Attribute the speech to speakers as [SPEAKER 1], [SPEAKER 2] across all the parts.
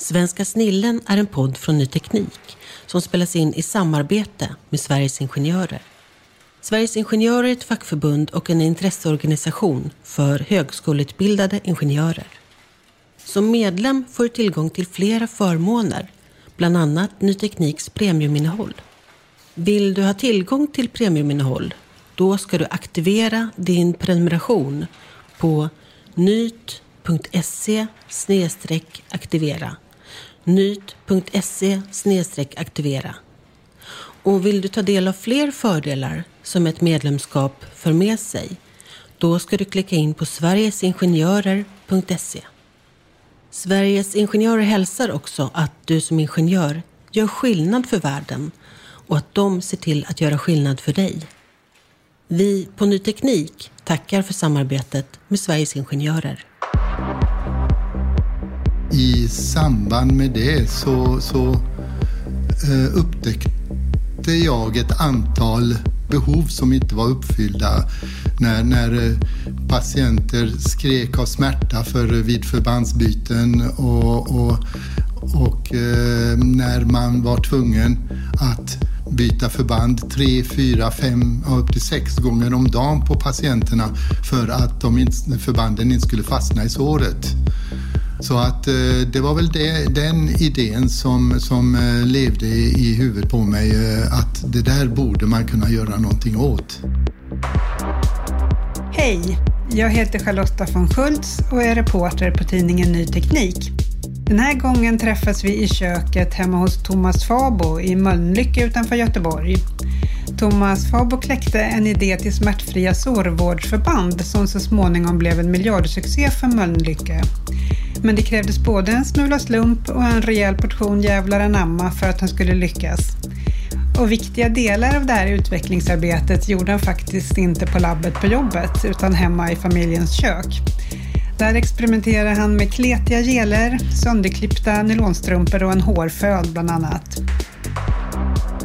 [SPEAKER 1] Svenska snillen är en podd från Ny Teknik som spelas in i samarbete med Sveriges Ingenjörer. Sveriges Ingenjörer är ett fackförbund och en intresseorganisation för högskoleutbildade ingenjörer. Som medlem får du tillgång till flera förmåner, bland annat Ny Tekniks premiuminnehåll. Vill du ha tillgång till premiuminnehåll, då ska du aktivera din prenumeration på nyt.se aktivera nyt.se aktivera. Och vill du ta del av fler fördelar som ett medlemskap för med sig, då ska du klicka in på sverigesingenjörer.se. Sveriges Ingenjörer hälsar också att du som ingenjör gör skillnad för världen och att de ser till att göra skillnad för dig. Vi på Ny Teknik tackar för samarbetet med Sveriges Ingenjörer.
[SPEAKER 2] I samband med det så, så eh, upptäckte jag ett antal behov som inte var uppfyllda när, när eh, patienter skrek av smärta för, eh, vid förbandsbyten och, och, och eh, när man var tvungen att byta förband tre, fyra, fem upp till sex gånger om dagen på patienterna för att de inte, förbanden inte skulle fastna i såret. Så att eh, det var väl det, den idén som, som eh, levde i huvudet på mig eh, att det där borde man kunna göra någonting åt.
[SPEAKER 3] Hej! Jag heter Charlotta von Schultz och är reporter på tidningen Ny Teknik. Den här gången träffas vi i köket hemma hos Thomas Fabo i Mölnlycke utanför Göteborg. Thomas Fabo kläckte en idé till smärtfria sårvårdsförband som så småningom blev en miljardsuccé för Mölnlycke. Men det krävdes både en smula slump och en rejäl portion jävlar anamma för att han skulle lyckas. Och viktiga delar av det här utvecklingsarbetet gjorde han faktiskt inte på labbet på jobbet utan hemma i familjens kök. Där experimenterade han med kletiga geler, sönderklippta nylonstrumpor och en hårföl bland annat.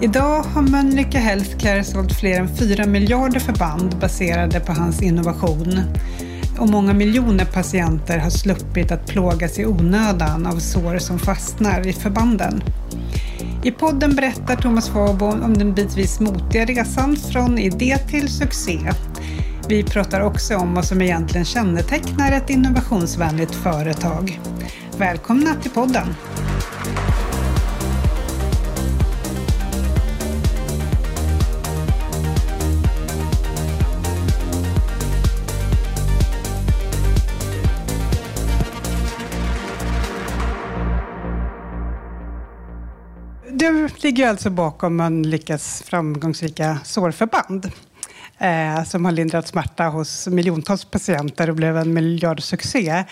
[SPEAKER 3] Idag har Mölnlycke Healthcare sålt fler än 4 miljarder förband baserade på hans innovation. Och många miljoner patienter har sluppit att plågas i onödan av sår som fastnar i förbanden. I podden berättar Thomas Fabo om den bitvis motiga resan från idé till succé vi pratar också om vad som egentligen kännetecknar ett innovationsvänligt företag. Välkomna till podden! Ligger alltså bakom Mölnlyckes framgångsrika sårförband eh, som har lindrat smärta hos miljontals patienter och blev en miljardsuccé.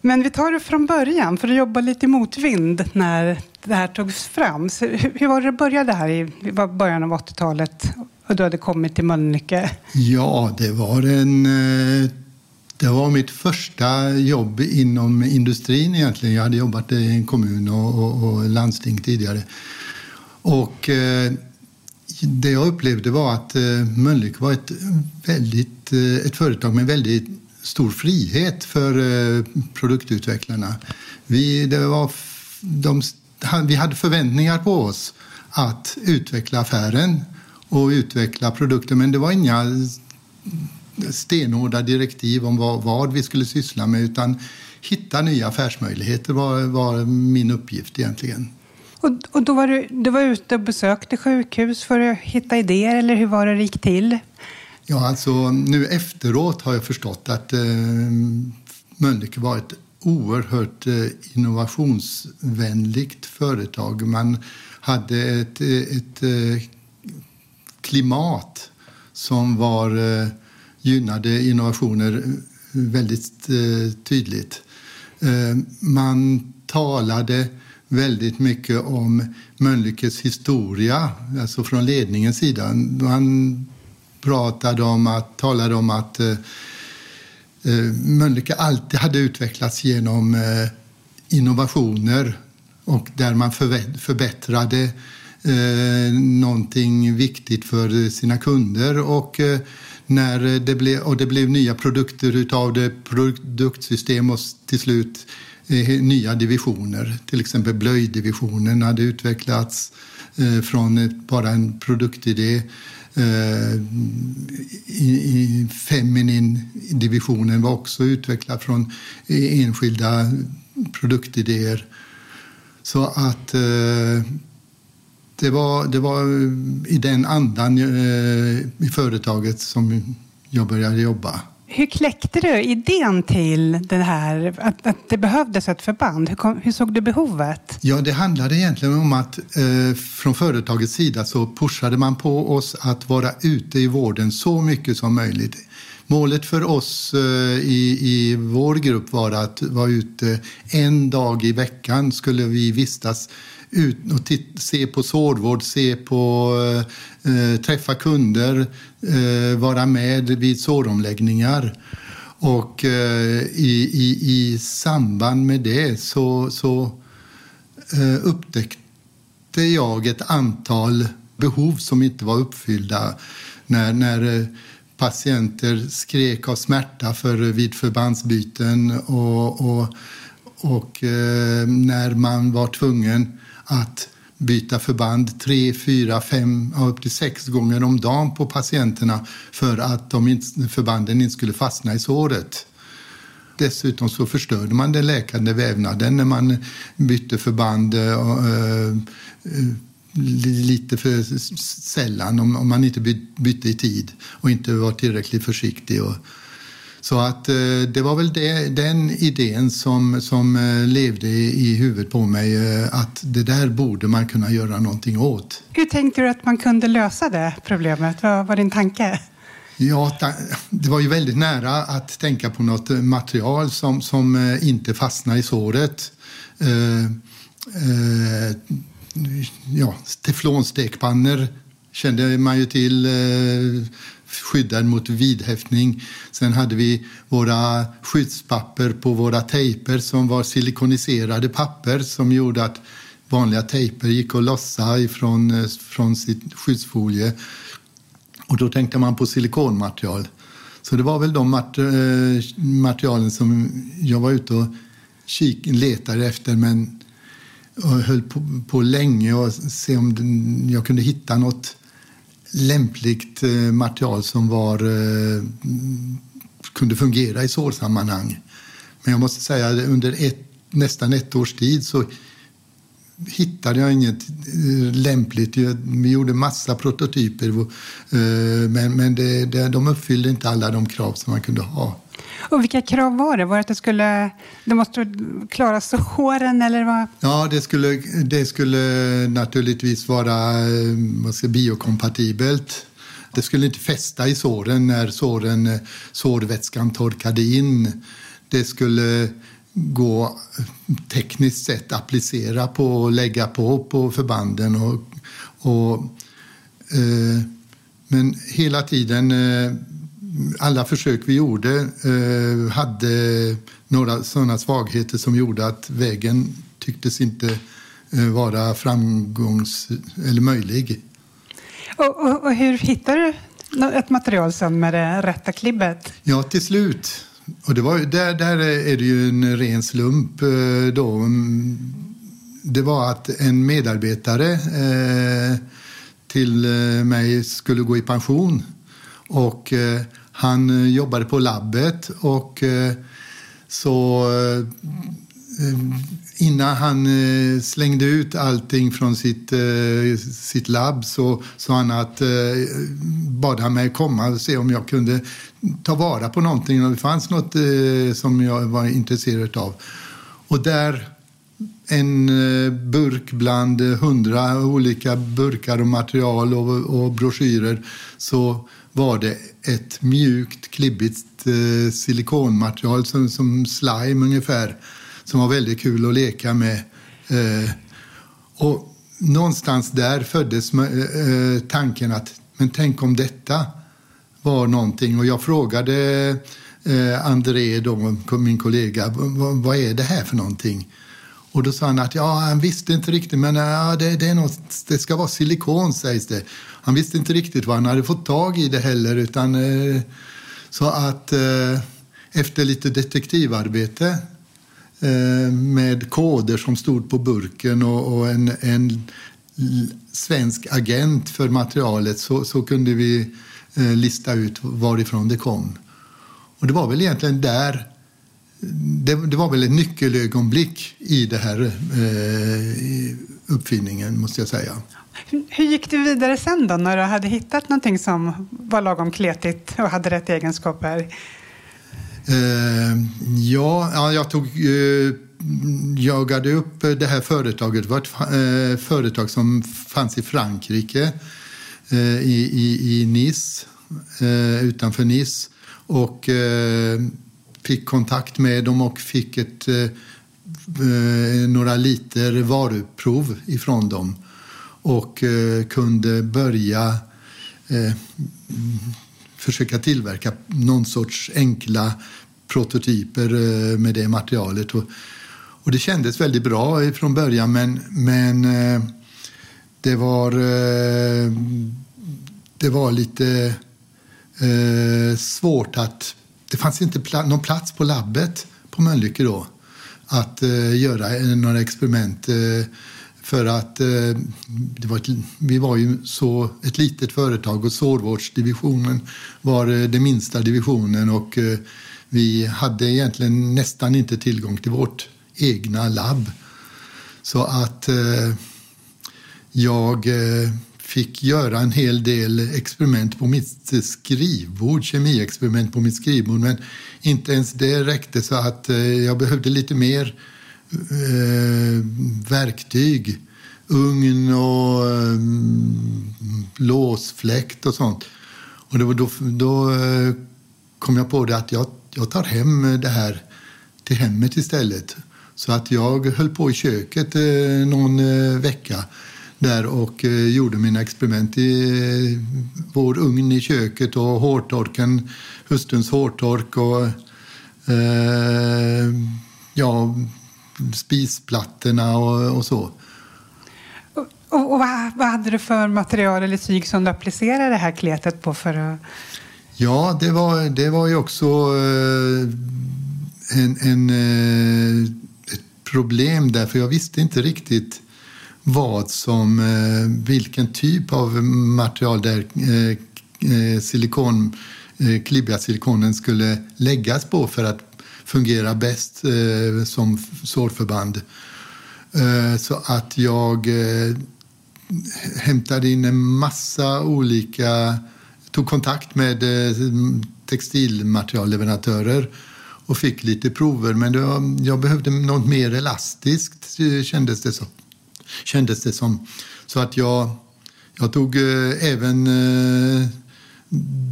[SPEAKER 3] Men vi tar det från början, för att jobba lite i motvind när det här togs fram. Så hur var det det började här i början av 80-talet och du hade kommit till Mölnlycke?
[SPEAKER 2] Ja, det var en... Eh, det var mitt första jobb inom industrin egentligen. Jag hade jobbat i en kommun och, och, och landsting tidigare. Och eh, det jag upplevde var att eh, Mölnlycke var ett, väldigt, eh, ett företag med väldigt stor frihet för eh, produktutvecklarna. Vi, det var, de, vi hade förväntningar på oss att utveckla affären och utveckla produkter men det var inga stenhårda direktiv om vad, vad vi skulle syssla med utan hitta nya affärsmöjligheter var, var min uppgift egentligen.
[SPEAKER 3] Och, och då var du, du var ute och besökte sjukhus för att hitta idéer, eller hur var det det gick till?
[SPEAKER 2] Ja, alltså nu efteråt har jag förstått att eh, Mölnlycke var ett oerhört eh, innovationsvänligt företag. Man hade ett, eh, ett eh, klimat som var eh, gynnade innovationer väldigt eh, tydligt. Eh, man talade väldigt mycket om Mölnlyckes historia, alltså från ledningens sida. Man pratade om att, talade om att eh, eh, Mölnlycke alltid hade utvecklats genom eh, innovationer och där man förbättrade eh, någonting viktigt för sina kunder och eh, när det blev, och det blev nya produkter utav det produktsystem och till slut nya divisioner. Till exempel blöjdivisionen hade utvecklats eh, från bara en produktidé. Eh, Feminin-divisionen var också utvecklad från e-, enskilda produktidéer. Så att eh, det var, det var i den andan i företaget som jag började jobba.
[SPEAKER 3] Hur kläckte du idén till det här, att, att det behövdes ett förband? Hur, kom, hur, såg du behovet?
[SPEAKER 2] Ja, det handlade egentligen om att eh, från företagets sida så pushade man på oss att vara ute i vården så mycket som möjligt. Målet för oss eh, i, i vår grupp var att vara ute en dag i veckan skulle vi vistas ut och se på sårvård, se på, eh, eh, träffa kunder, eh, vara med vid såromläggningar. Och eh, i, i, i samband med det så, så eh, upptäckte jag ett antal behov som inte var uppfyllda när, när eh, patienter skrek av smärta för, eh, vid förbandsbyten och, och, och eh, när man var tvungen att byta förband tre, fyra, fem, upp till sex gånger om dagen på patienterna för att de förbanden inte skulle fastna i såret. Dessutom så förstörde man den läkande vävnaden när man bytte förband uh, uh, lite för sällan om, om man inte bytte i tid och inte var tillräckligt försiktig. Och, så att eh, det var väl det, den idén som, som eh, levde i huvudet på mig eh, att det där borde man kunna göra någonting åt.
[SPEAKER 3] Hur tänkte du att man kunde lösa det problemet? Vad var din tanke?
[SPEAKER 2] Ja, det var ju väldigt nära att tänka på något material som, som inte fastnar i såret. ja, teflonstekpannor kände man ju till skyddad mot vidhäftning. Sen hade vi våra skyddspapper på våra tejper som var silikoniserade papper som gjorde att vanliga tejper gick att lossa ifrån eh, från sitt skyddsfolie. Och då tänkte man på silikonmaterial. Så det var väl de eh, materialen som jag var ute och kik, letade efter men höll på, på länge och se om jag kunde hitta något lämpligt eh, material som var, eh, kunde fungera i sårsammanhang. Men jag måste säga att under ett, nästan ett års tid så hittade jag inget eh, lämpligt. Vi gjorde massa prototyper men, men det, det, de uppfyllde inte alla de krav som man kunde ha.
[SPEAKER 3] Och vilka krav var det? Var det att det skulle det måste klara såren eller vad?
[SPEAKER 2] Ja, det skulle, det skulle naturligtvis vara eh, ska, biokompatibelt. Det skulle inte fästa i såren när såren, eh, sårvätskan torkade in. Det skulle gå tekniskt sett applicera på och lägga på på förbanden. Och, och eh, men hela tiden eh, alla försök vi gjorde eh, hade några sådana svagheter som gjorde att vägen tycktes inte eh, vara framgångs eller möjlig.
[SPEAKER 3] Och, och, och hur hittar du ett material sen med det rätta klibbet?
[SPEAKER 2] Ja, till slut. Och det var, där, där är det ju en ren slump eh, då. Det var att en medarbetare eh, till eh, mig skulle gå i pension. Och eh, han eh, jobbade på labbet och eh, så innan han eh, slängde ut allting från sitt, eh, sitt labb så sa han att eh, bad han mig komma och se om jag kunde ta vara på någonting om det fanns något som jag var intresserad av. Och där en burk bland hundra olika burkar och material och, och broschyrer så var det ett mjukt, klibbigt eh, silikonmaterial som, som slime ungefär, som var väldigt kul att leka med. Eh, och någonstans där föddes eh, eh, tanken att men tänk om detta var någonting. Och jag frågade eh, André, då, min kollega, vad är det här för någonting? Och då sa han att ja, han visste inte riktigt, men eh, ja, det, det, är något, det ska vara silikon sägs det. Han visste inte riktigt vad han hade fått tag i det heller, utan eh, så att eh, efter lite detektivarbete Eh, med koder som stod på burken och, och en, en svensk agent för materialet så, så kunde vi eh, lista ut varifrån det kom. Och det var väl egentligen där det, det, var väl ett nyckelögonblick i den här eh, uppfinningen, måste jag säga.
[SPEAKER 3] Hur gick du vidare sen då, när du hade hittat någonting som var lagom kletigt och hade rätt egenskaper?
[SPEAKER 2] Eh, ja, jag tog, eh, jagade upp det här företaget. Det var ett eh, företag som fanns i Frankrike, eh, i, i, i Nice, eh, utanför Nice. Och fick kontakt med dem och fick ett, några liter varuprov ifrån dem och kunde börja försöka tillverka någon sorts enkla prototyper eh, med det materialet. Och, och det kändes väldigt bra från början men, men eh, det var, eh, det var lite svårt att... Det fanns inte någon plats på labbet på Mölnlycke då att göra några experiment för att eh, var ett, vi var ju så ett litet företag och sårvårdsdivisionen var eh, den minsta divisionen och eh, vi hade egentligen nästan inte tillgång till vårt egna labb. Så att eh, jag eh, fick göra en hel del experiment på mitt skrivbord, kemiexperiment på mitt skrivbord, men inte ens det räckte så att eh, jag behövde lite mer eh, verktyg. Ugn och eh, låsfläkt och sånt. Och det var då, då eh, kom jag på det att jag, jag tar hem det här till hemmet istället. Så att jag höll på i köket eh, någon eh, vecka där och eh, gjorde mina experiment i eh, vår ugn i köket och hårtorken, hustruns hårtork och eh, ja, spisplattorna och, och så.
[SPEAKER 3] Och, och, vad, vad, hade du för material eller tyg som du applicerade det här kletet på för att...
[SPEAKER 2] Ja, det var, det var ju också eh, en, en, eh, ett problem där, för jag visste inte riktigt vad som, eh, vilken typ av material där silikon, klibbiga silikonen skulle läggas på för att fungerar bäst eh, som sårförband. Eh, så att jag eh, hämtade in en massa olika... tog kontakt med eh, textilmaterialleverantörer och fick lite prover. Men var, jag behövde något mer elastiskt, eh, kändes det som. Kändes det som. Så att jag, jag tog eh, även eh,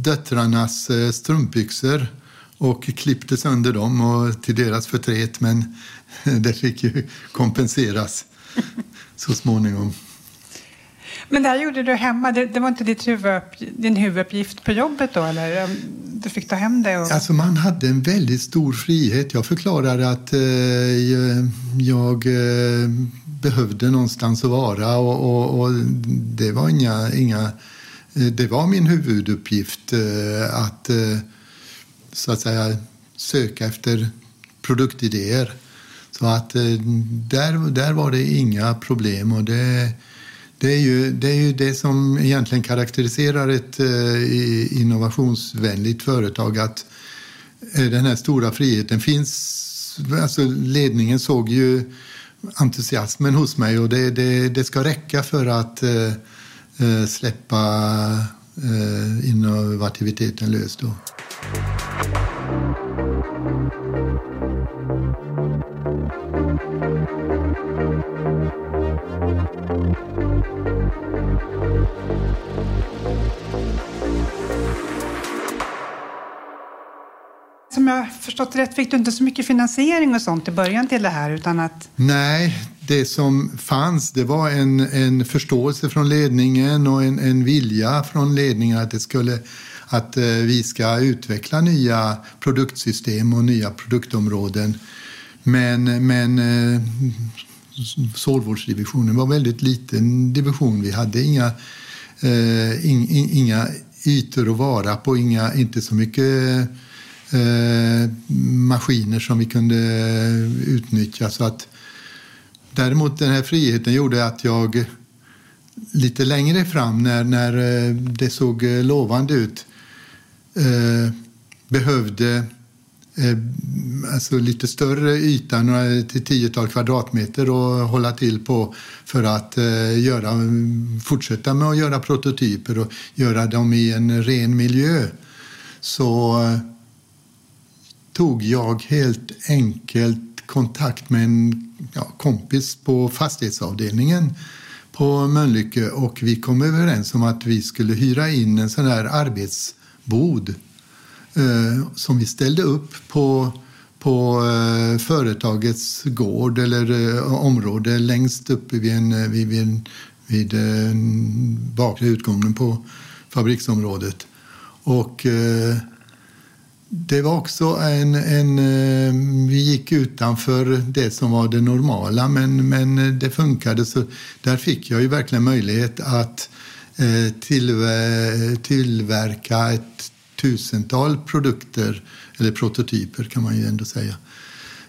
[SPEAKER 2] döttrarnas eh, strumpbyxor och klippte sönder dem och till deras förtret men det fick ju kompenseras så småningom.
[SPEAKER 3] Men det här gjorde du hemma, det, det var inte ditt huvudupp, din huvuduppgift på jobbet då eller? Du fick ta hem det? Och...
[SPEAKER 2] Alltså man hade en väldigt stor frihet. Jag förklarade att eh, jag eh, behövde någonstans att vara och, och, och, det var inga, inga eh, det var min huvuduppgift eh, att eh, så att säga söka efter produktidéer. Så att eh, där, där var det inga problem och det, det, är ju, det är ju det som egentligen karaktäriserar ett eh, innovationsvänligt företag att eh, den här stora friheten finns. Alltså ledningen såg ju entusiasmen hos mig och det, det, det ska räcka för att släppa innovativiteten lös. Då.
[SPEAKER 3] Som jag förstått rätt fick du inte så mycket finansiering och sånt i början till det här utan att...
[SPEAKER 2] Nej, det som fanns det var en, en förståelse från ledningen och en, en vilja från ledningen att det skulle att eh, vi ska utveckla nya produktsystem och nya produktområden. Men, men eh, sårvårdsdivisionen var en väldigt liten division. Vi hade inga, eh, in, inga ytor att vara på, inga, inte så mycket eh, maskiner som vi kunde utnyttja. Så att, däremot den här friheten gjorde att jag lite längre fram när, när det såg lovande ut eh, behövde eh, alltså lite större yta, några till tiotal kvadratmeter att hålla till på för att eh, göra, fortsätta med att göra prototyper och göra dem i en ren miljö. Så eh, tog jag helt enkelt kontakt med en ja, kompis på fastighetsavdelningen på Mölnlycke och vi kom överens om att vi skulle hyra in en sån här arbets bod eh, som vi ställde upp på, på eh, företagets gård eller eh, område längst uppe vid, en, eh, vid, vid, vid eh, bakre utgången på fabriksområdet. Och eh, det var också en, en... Eh, vi gick utanför det som var det normala, men, men det funkade. Så där fick jag ju verkligen möjlighet att eh, tillverka ett tusental produkter, eller prototyper kan man ju ändå säga,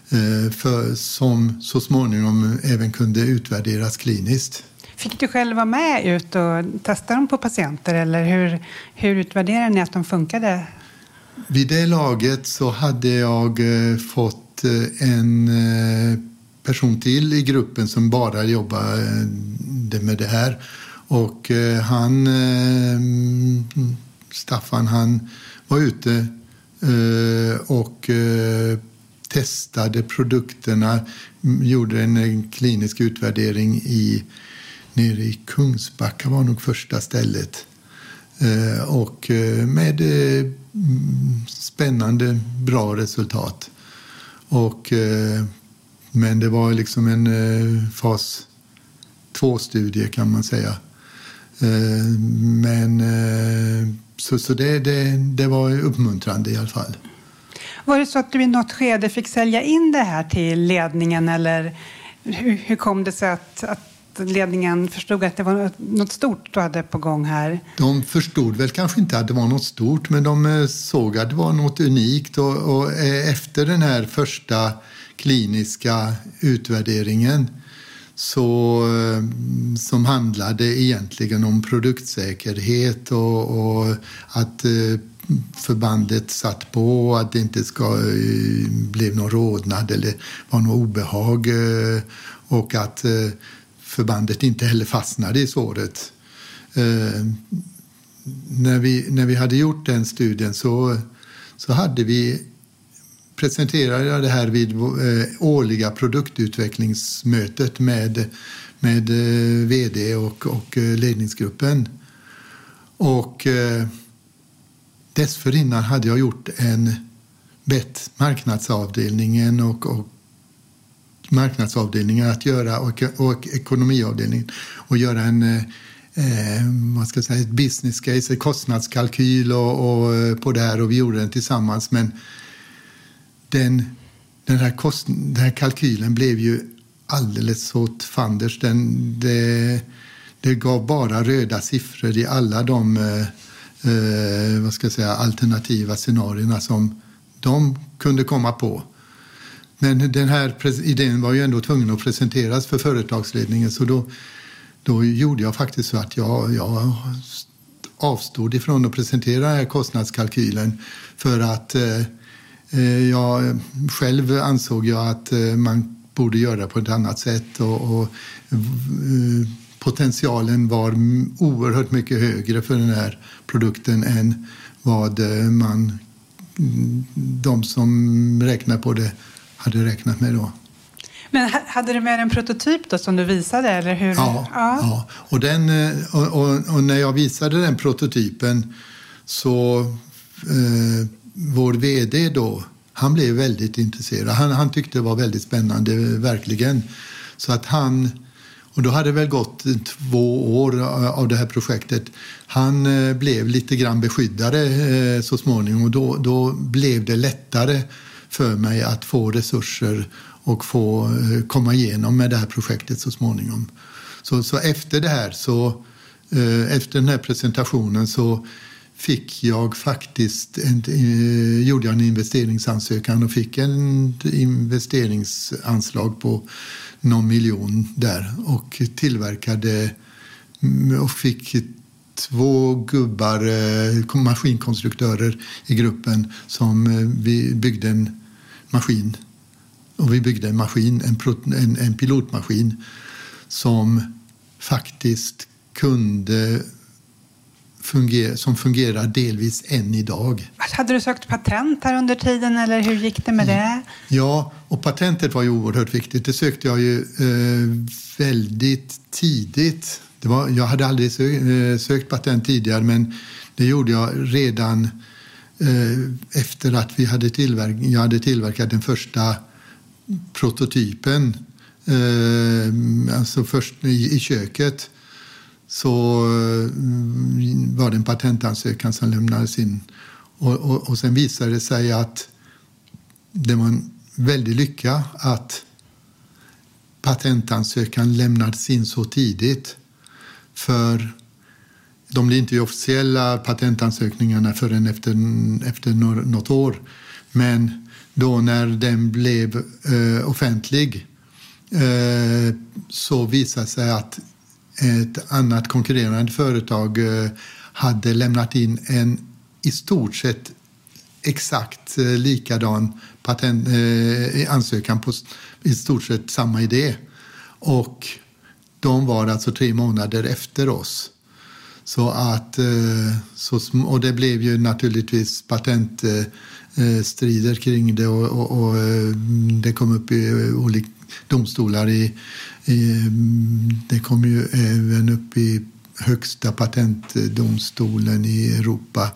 [SPEAKER 2] eh, för, som så småningom även kunde utvärderas kliniskt.
[SPEAKER 3] Fick du själv vara med ut och testa dem på patienter eller hur, hur utvärderade ni att de funkade?
[SPEAKER 2] Vid det laget så hade jag eh, fått eh, en person till i gruppen som bara jobbade med det här. Och eh, han eh, mm, Staffan han var ute eh, och eh, testade produkterna, gjorde en klinisk utvärdering i, nere i Kungsbacka var nog första stället. Eh, och eh, med spännande, bra resultat. Och, men det var liksom en fas 2-studie kan man säga. Men så, så det, det, det var uppmuntrande i alla fall.
[SPEAKER 3] Var det så att du i något skede fick sälja in det här till ledningen eller hur, hur kom det sig att, att ledningen förstod att det var något stort du hade på gång här?
[SPEAKER 2] De förstod väl kanske inte att det var något stort, men de eh, såg att det var något unikt. Och, och eh, efter den här första kliniska utvärderingen så, eh, som handlade egentligen om produktsäkerhet och, och att eh, förbandet satt på att det inte ska eh, bli någon rodnad eller var något obehag eh, och att förbandet inte heller fastnade i såret. När vi, när vi hade gjort den studien så, så hade vi presenterade jag det här vid eh, årliga produktutvecklingsmötet med, med eh, vd och, och eh, ledningsgruppen. Och dessförinnan hade jag gjort en bett marknadsavdelningen och, och marknadsavdelningen att göra och, och ekonomiavdelningen och göra en eh, vad ska jag säga, ett business case, en kostnadskalkyl och, och, på det här och vi gjorde den tillsammans. Men den, den, här kost, den här kalkylen blev ju alldeles åt fanders. Den, det, det gav bara röda siffror i alla de eh, eh vad ska jag säga, alternativa scenarierna som de kunde komma på. Men den här idén var ju ändå tvungen att presenteras för företagsledningen så då, då gjorde jag faktiskt så att jag, jag avstod ifrån att presentera den här kostnadskalkylen för att Eh, jag själv ansåg jag att eh, man borde göra på ett annat sätt och, och eh, potentialen var oerhört mycket högre för den här produkten än vad man, de som räknar på det hade räknat med då.
[SPEAKER 3] Men hade du med en prototyp då som du visade? Eller hur?
[SPEAKER 2] Ja, ja. ja. Och, den, och, och, och, när jag visade den prototypen så eh, vår vd då, han blev väldigt intresserad. Han, han tyckte det var väldigt spännande, verkligen. Så att han, och då hade det väl gått två år av det här projektet. Han eh, blev lite grann beskyddare eh, så småningom och då, då blev det lättare för mig att få resurser och få eh, komma igenom med det här projektet så småningom. Så, så efter det här så, efter den här presentationen så fick jag faktiskt en, eh, gjorde jag en investeringsansökan och fick en investeringsanslag på någon miljon där och tillverkade mm, och fick två gubbar, eh, maskinkonstruktörer i gruppen som eh, vi byggde en maskin. Och vi byggde en maskin, en, en, en pilotmaskin som faktiskt kunde fungera, som fungerar delvis än idag.
[SPEAKER 3] Hade du sökt patent här under tiden eller hur gick det med det?
[SPEAKER 2] Ja, och patentet var ju oerhört viktigt. Det sökte jag ju eh, väldigt tidigt. Det var, jag hade aldrig sökt, eh, sökt patent tidigare men det gjorde jag redan eh, efter att vi hade tillverk, jag hade tillverkat den första prototypen. Eh, alltså först i, i köket så eh, var det en patentansökan som lämnades in. Och, och, och sen visade det sig att det var en väldig lycka att patentansökan lämnades in så tidigt. För de blir inte officiella patentansökningarna förrän efter, efter något år. Men då när den blev eh, offentlig eh, så visade sig att ett annat konkurrerande företag eh, hade lämnat in en i stort sett exakt eh, likadan patent, eh, ansökan på i stort sett samma idé. Och de var alltså tre månader efter oss. Så att, eh, så, och det blev ju naturligtvis patentstrider kring det och, och, och det kom upp i olika domstolar i det kom ju även upp i högsta patentdomstolen i Europa.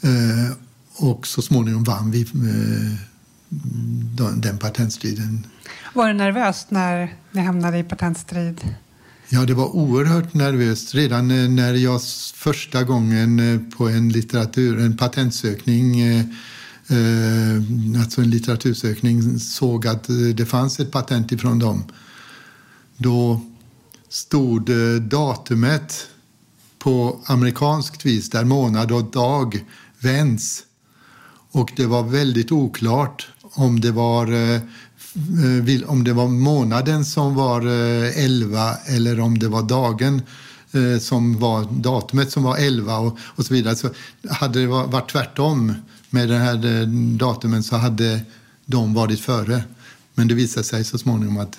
[SPEAKER 2] Eh, och så småningom vann vi eh, den patentstriden.
[SPEAKER 3] Var du nervös när ni hamnade i patentstrid?
[SPEAKER 2] Ja, det var oerhört nervöst. Redan eh, när jag första gången på en litteratur, en patentsökning Eh, alltså en litteratursökning, såg att eh, det fanns ett patent ifrån dem då stod eh, datumet på amerikanskt vis där månad och dag vänds. Och det var väldigt oklart om det var, eh, om det var månaden som var 11 eller om det var dagen som var datumet som var 11 och, och så vidare. Så hade det varit tvärtom med den här datumen så hade de varit före. Men det visade sig så småningom att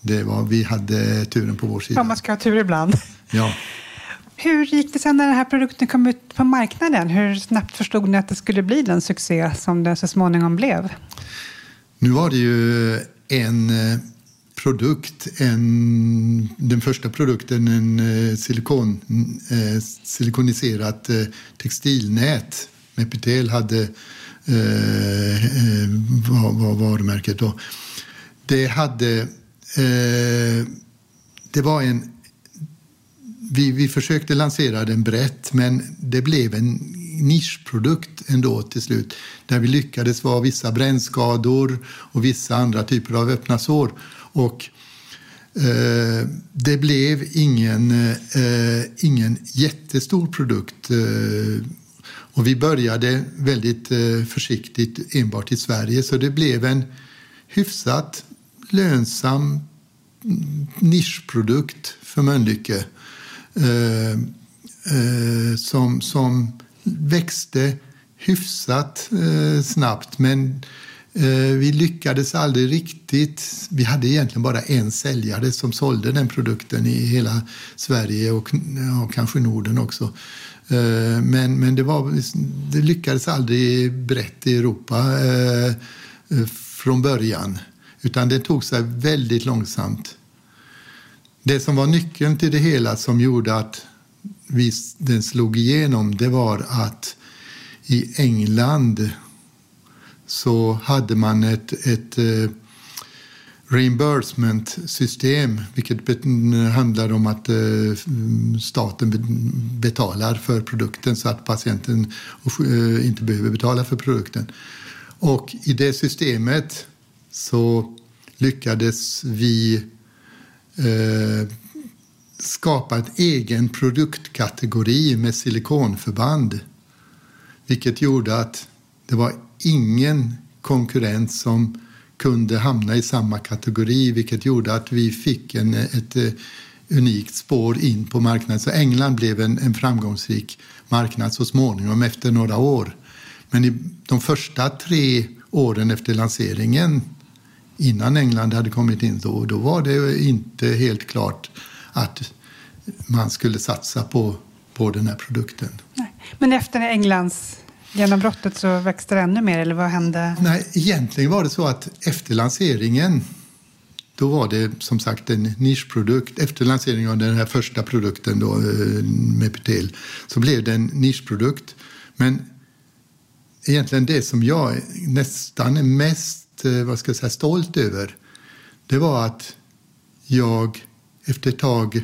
[SPEAKER 2] det var, vi hade turen på vår sida.
[SPEAKER 3] Ja, man ska ha tur ibland.
[SPEAKER 2] Ja.
[SPEAKER 3] Hur gick det sen när den här produkten kom ut på marknaden? Hur snabbt förstod ni att det skulle bli den succé som det så småningom blev?
[SPEAKER 2] Nu var det ju en eh, produkt, en, den första produkten, en eh, silikon, eh, silikoniserat textilnät. Mepitel hade eh, eh, var, var varumärket då. Det hade Eh, det var en... Vi, vi försökte lansera den brett, men det blev en nischprodukt ändå till slut. Där vi lyckades vara vissa brännskador och vissa andra typer av öppna sår. Och eh, det blev ingen, eh, ingen jättestor produkt. Eh, och vi började väldigt eh, försiktigt enbart i Sverige, så det blev en hyfsat lönsam mm, nischprodukt för Mölnlycke eh, eh, som, som växte hyfsat eh, snabbt. Men eh, vi lyckades aldrig riktigt. Vi hade egentligen bara en säljare som sålde den produkten i hela Sverige och ja, kanske Norden också. Eh, men men det, var, det lyckades aldrig brett i Europa eh, från början. Utan det tog sig väldigt långsamt. Det som var nyckeln till det hela som gjorde att vi, den slog igenom det var att i England så hade man ett, ett eh, reimbursement-system vilket handlar om att eh, staten betalar för produkten så att patienten eh, inte behöver betala för produkten. Och i det systemet så lyckades vi eh, skapa en egen produktkategori med silikonförband Vilket gjorde att det var ingen konkurrent som kunde hamna i samma kategori vilket gjorde att vi fick en, ett eh, unikt spår in på marknaden. Så England blev en, en framgångsrik marknad så småningom efter några år. Men i de första tre åren efter lanseringen innan England hade kommit in då, då var det inte helt klart att man skulle satsa på, på den här produkten.
[SPEAKER 3] Nej. Men efter Englands genombrottet så växte det ännu mer, eller vad hände?
[SPEAKER 2] Nej, egentligen var det så att efter lanseringen då var det som sagt en nischprodukt. Efter lanseringen av den här första produkten då, eh, med Petel så blev det en nischprodukt. Men egentligen det som jag nästan är mest eh, vad ska jag säga, stolt över det var att jag efter ett tag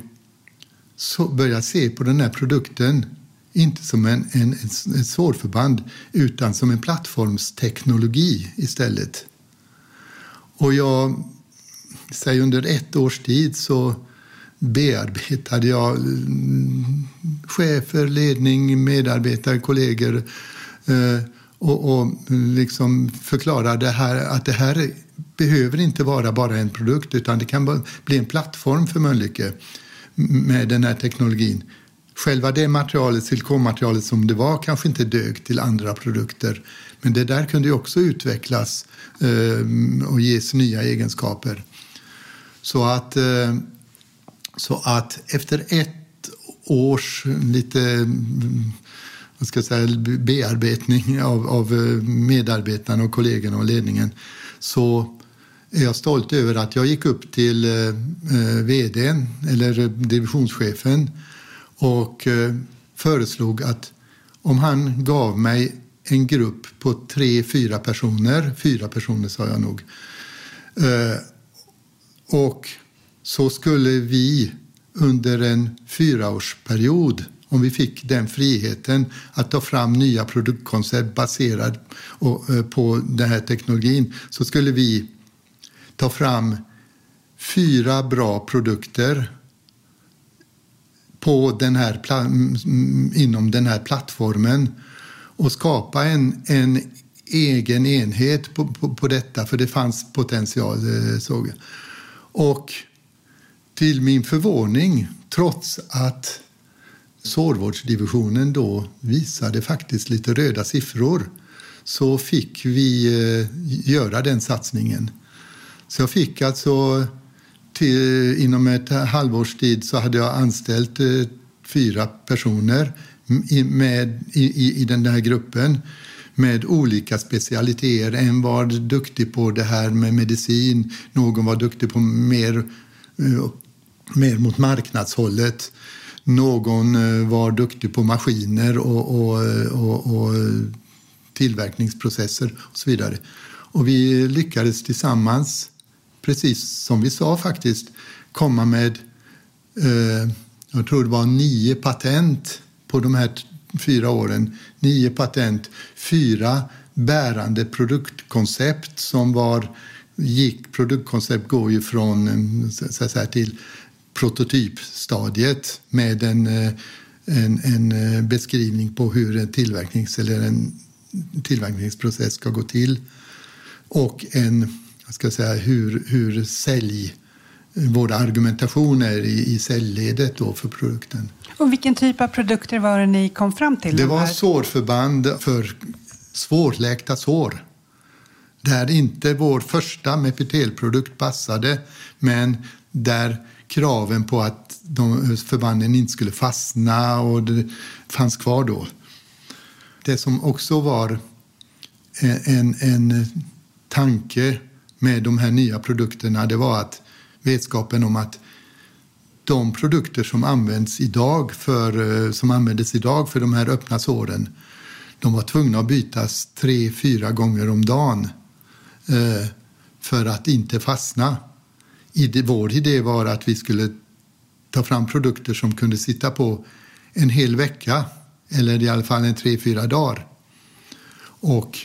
[SPEAKER 2] började se på den här produkten inte som en, en, ett sårförband utan som en plattformsteknologi istället. Och jag, säg under ett års tid så bearbetade jag mm, chefer, ledning, medarbetare, kollegor eh, och, och liksom förklarade här, att det här behöver inte vara bara en produkt utan det kan bli en plattform för Mölnlycke med den här teknologin själva det materialet, silikonmaterialet som det var kanske inte dög till andra produkter. Men det där kunde ju också utvecklas eh, och ges nya egenskaper. Så att, eh, så att efter ett års lite mm, vad ska jag säga, bearbetning av, av eh, medarbetarna och kollegorna och ledningen så är jag stolt över att jag gick upp till eh, eh vdn eller eh, divisionschefen och eh, föreslog att om han gav mig en grupp på tre, fyra personer, fyra personer sa jag nog, eh, och så skulle vi under en fyraårsperiod om vi fick den friheten att ta fram nya produktkoncept baserade eh, på den här teknologin så skulle vi ta fram fyra bra produkter på den här, mm, mm, inom den här plattformen och skapa en, en egen enhet på, på, på detta, för det fanns potential, eh, såg jag. Och till min förvåning, trots att sårvårdsdivisionen då visade faktiskt lite röda siffror så fick vi eh, göra den satsningen. Så jag fick alltså till, inom ett halvårs tid så hade jag anställt eh, fyra personer i, med, i, i den här gruppen med olika specialiteter. En var duktig på det här med medicin, någon var duktig på mer, eh, mer mot marknadshållet. Någon eh, var duktig på maskiner och, och, och, och tillverkningsprocesser och så vidare. Och vi lyckades tillsammans precis som vi sa faktiskt, komma med, eh, jag tror det var nio patent på de här fyra åren. Nio patent, fyra bärande produktkoncept som var, gick, produktkoncept går ju från eh, så att säga, till prototypstadiet med en, eh, en, en eh, beskrivning på hur en, tillverknings, eller en tillverkningsprocess ska gå till och en ska säga, hur, hur sälj, våra argumentationer i, i säljledet då för produkten.
[SPEAKER 3] Och vilken typ av produkter var det ni kom fram till?
[SPEAKER 2] Det var sårförband för svårläkta sår. Där inte vår första Mepitel-produkt passade, men där kraven på att de förbanden inte skulle fastna och det fanns kvar då. Det som också var en, en tanke med de här nya produkterna det var att vetskapen om att de produkter som används idag för, eh, som användes idag för de här öppna såren de var tvungna att bytas tre, fyra gånger om dagen eh, för att inte fastna. vår idé var att vi skulle ta fram produkter som kunde sitta på en hel vecka eller i alla fall en tre, fyra dagar. Och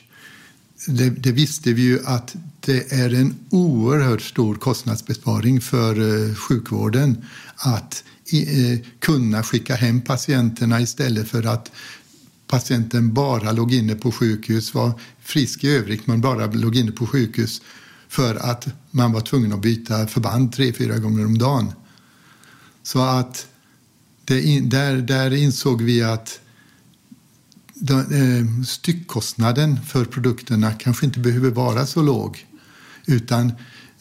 [SPEAKER 2] det, det, visste vi ju att det är en oerhört stor kostnadsbesparing för eh, sjukvården att eh, kunna skicka hem patienterna istället för att patienten bara låg inne på sjukhus, var frisk i övrigt men bara låg inne på sjukhus för att man var tvungen att byta förband tre, fyra gånger om dagen. Så att det, där, där insåg vi att de, eh, styckkostnaden för produkterna kanske inte behöver vara så låg. Utan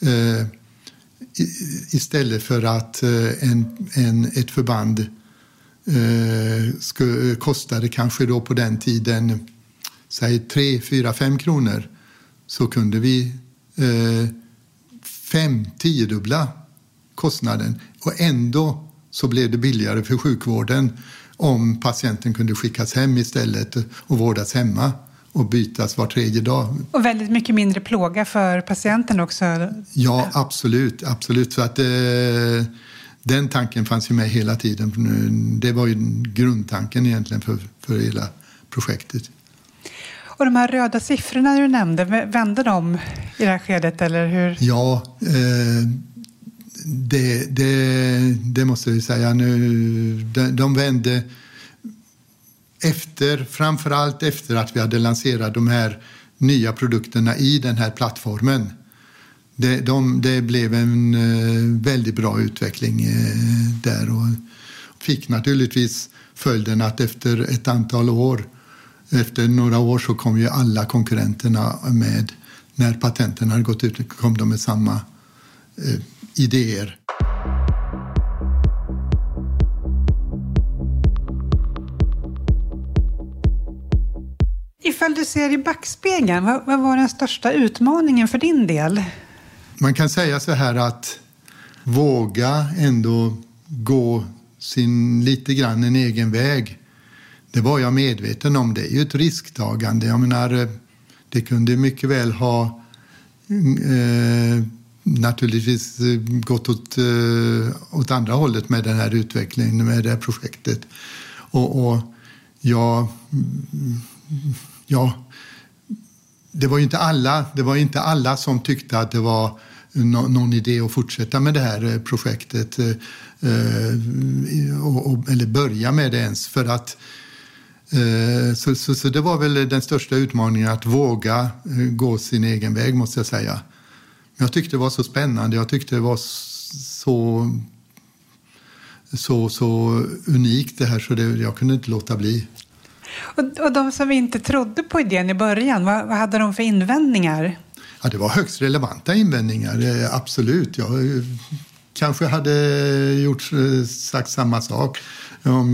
[SPEAKER 2] eh, istället för att eh, en, en, ett förband eh, kostade kanske då på den tiden säg 3, 4, 5 kronor så kunde vi eh, fem, tiodubbla kostnaden. Och ändå så blev det billigare för sjukvården om patienten kunde skickas hem istället och vårdas hemma och bytas var tredje dag.
[SPEAKER 3] Och väldigt mycket mindre plåga för patienten också.
[SPEAKER 2] Ja, absolut. absolut. Så att, eh, den tanken fanns ju med hela tiden. Det var ju grundtanken egentligen för, för hela projektet.
[SPEAKER 3] Och de här röda siffrorna du nämnde, vände de i det här skedet eller hur?
[SPEAKER 2] Ja, eh, det, det, det, måste vi säga nu. De, de vände efter, framförallt efter att vi hade lanserat de här nya produkterna i den här plattformen. Det, de, det blev en eh, väldigt bra utveckling eh, där och fick naturligtvis följden att efter ett antal år, efter några år så kom ju alla konkurrenterna med. När patenten hade gått ut kom de med samma eh, idéer.
[SPEAKER 3] Ifall du ser i backspegeln, vad, vad var den största utmaningen för din del?
[SPEAKER 2] Man kan säga så här att våga ändå gå sin lite grann en egen väg. Det var jag medveten om. Det är ju ett risktagande. Jag menar, eh, det kunde mycket väl ha mm, eh, naturligtvis eh, gått åt, eh, åt andra hållet med den här utvecklingen, med det här projektet. Och, och jag mm, ja, det var ju inte alla, det var inte alla som tyckte att det var någon idé att fortsätta med det här eh, projektet eh, eh, eller börja med det ens. För att, så, så, så, det var väl den största utmaningen att våga gå sin egen väg måste jag säga. Jag tyckte det var så spännande, jag tyckte det var så så, så unikt det här så det, jag kunde inte låta bli.
[SPEAKER 3] Och, och de som inte trodde på idén i början, vad, vad hade de för invändningar?
[SPEAKER 2] Ja, det var högst relevanta invändningar, eh, absolut. Jag eh, kanske hade gjort, eh, sagt samma sak om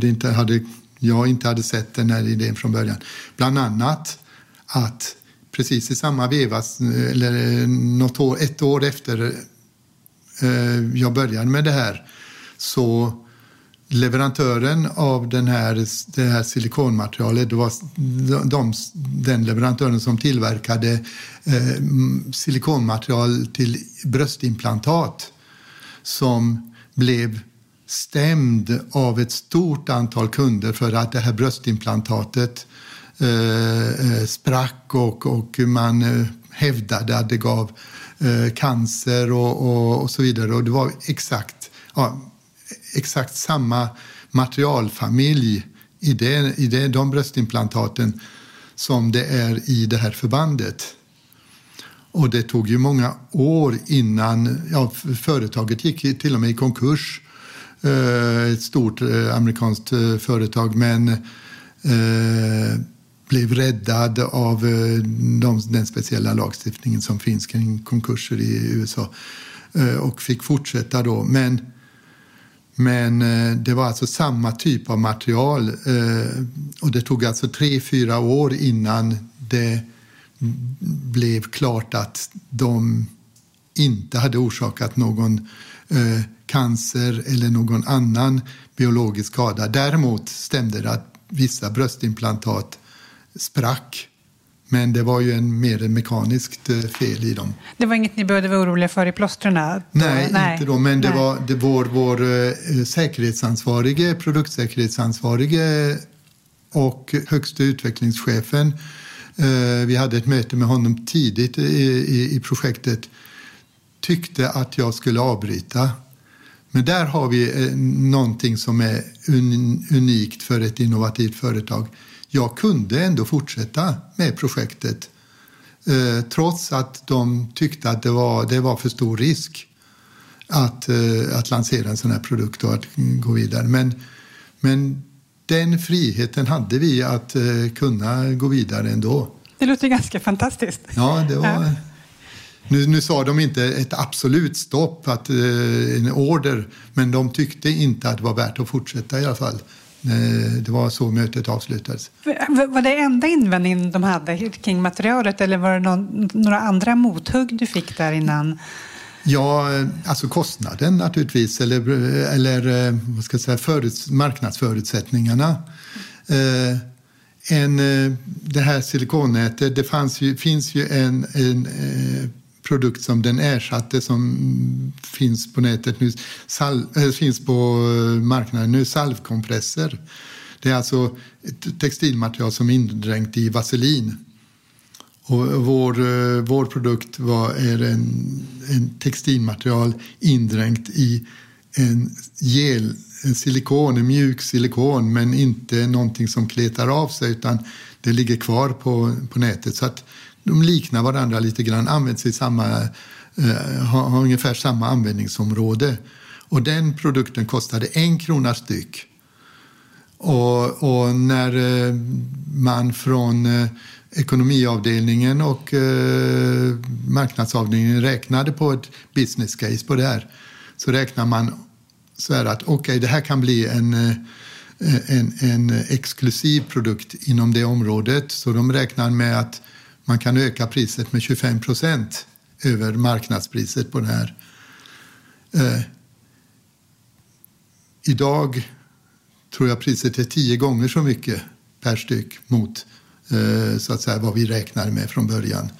[SPEAKER 2] det inte hade, jag inte hade sett den här idén från början. Bland annat att precis i samma veva, eller något år, ett år efter jag började med det här, så leverantören av den här, det här silikonmaterialet, det var de, den leverantören som tillverkade eh, silikonmaterial till bröstimplantat som blev stämd av ett stort antal kunder för att det här bröstimplantatet eh, eh sprack och, och man eh, hävdade att det gav eh, cancer och, och, och, så vidare. Och det var exakt ja, exakt samma materialfamilj i, det, i det, de bröstimplantaten som det är i det här förbandet. Och det tog ju många år innan ja, företaget gick till och med i konkurs. Eh, ett stort eh, amerikanskt eh, företag men eh, blev räddad av de, den speciella lagstiftningen som finns kring konkurser i USA och fick fortsätta då. Men men eh, det var alltså samma typ av material eh, och det tog alltså tre, fyra år innan det blev klart att de inte hade orsakat någon eh, cancer eller någon annan biologisk skada. Däremot stämde det att vissa bröstimplantat sprack men det var ju en, mer en mekaniskt eh, fel i dem.
[SPEAKER 3] Det var inget ni behövde vara oroliga för i plåstren?
[SPEAKER 2] Nej, Nej, inte då. Men det var det vår, vår eh, säkerhetsansvarige, produktsäkerhetsansvarige och högsta utvecklingschefen. Eh, vi hade ett möte med honom tidigt i, i, i projektet. Tyckte att jag skulle avbryta. Men där har vi någonting som är un, unikt för ett innovativt företag jag kunde ändå fortsätta med projektet eh, trots att de tyckte att det var, det var för stor risk att, eh, att lansera en sån här produkt och att gå vidare. Men, men den friheten hade vi att eh, kunna gå vidare ändå.
[SPEAKER 3] Det låter ganska fantastiskt.
[SPEAKER 2] Ja, det var... Nu, nu sa de inte ett absolut stopp, att, eh, en order, men de tyckte inte att det var värt att fortsätta i alla fall. Eh, det var så mötet avslutades.
[SPEAKER 3] Var det enda invändningen de hade kring materialet eller var det någon, några andra mothugg du fick där innan?
[SPEAKER 2] Ja, alltså kostnaden naturligtvis, eller, eller eh, vad ska jag säga, förut, marknadsförutsättningarna. Eh, en, eh, det här silikonnätet, det ju, finns ju en, en eh, produkt som den ersatte som finns på nätet nu, sal, äh, finns på eh, marknaden nu, salvkompresser. Det är alltså ett textilmaterial som är indränkt i vaselin. Och vår, eh, vår produkt var, är en, en textilmaterial indränkt i en gel, en silikon, en mjuk silikon men inte någonting som kletar av sig utan det ligger kvar på, på nätet. Så att de liknar varandra lite grann, används i samma, eh, har, har ungefär samma användningsområde. Och den produkten kostade en krona styck. Och, och när eh, man från eh, ekonomiavdelningen och eh, marknadsavdelningen räknade på ett business case på det här så räknar man så här att okej, okay, det här kan bli en, eh, en, en exklusiv produkt inom det området. Så de räknar med att man kan öka priset med 25 procent över marknadspriset på det här. Eh, idag tror jag priset är tio gånger så mycket per styck mot Eh, så att säga, vad vi räknade med från början.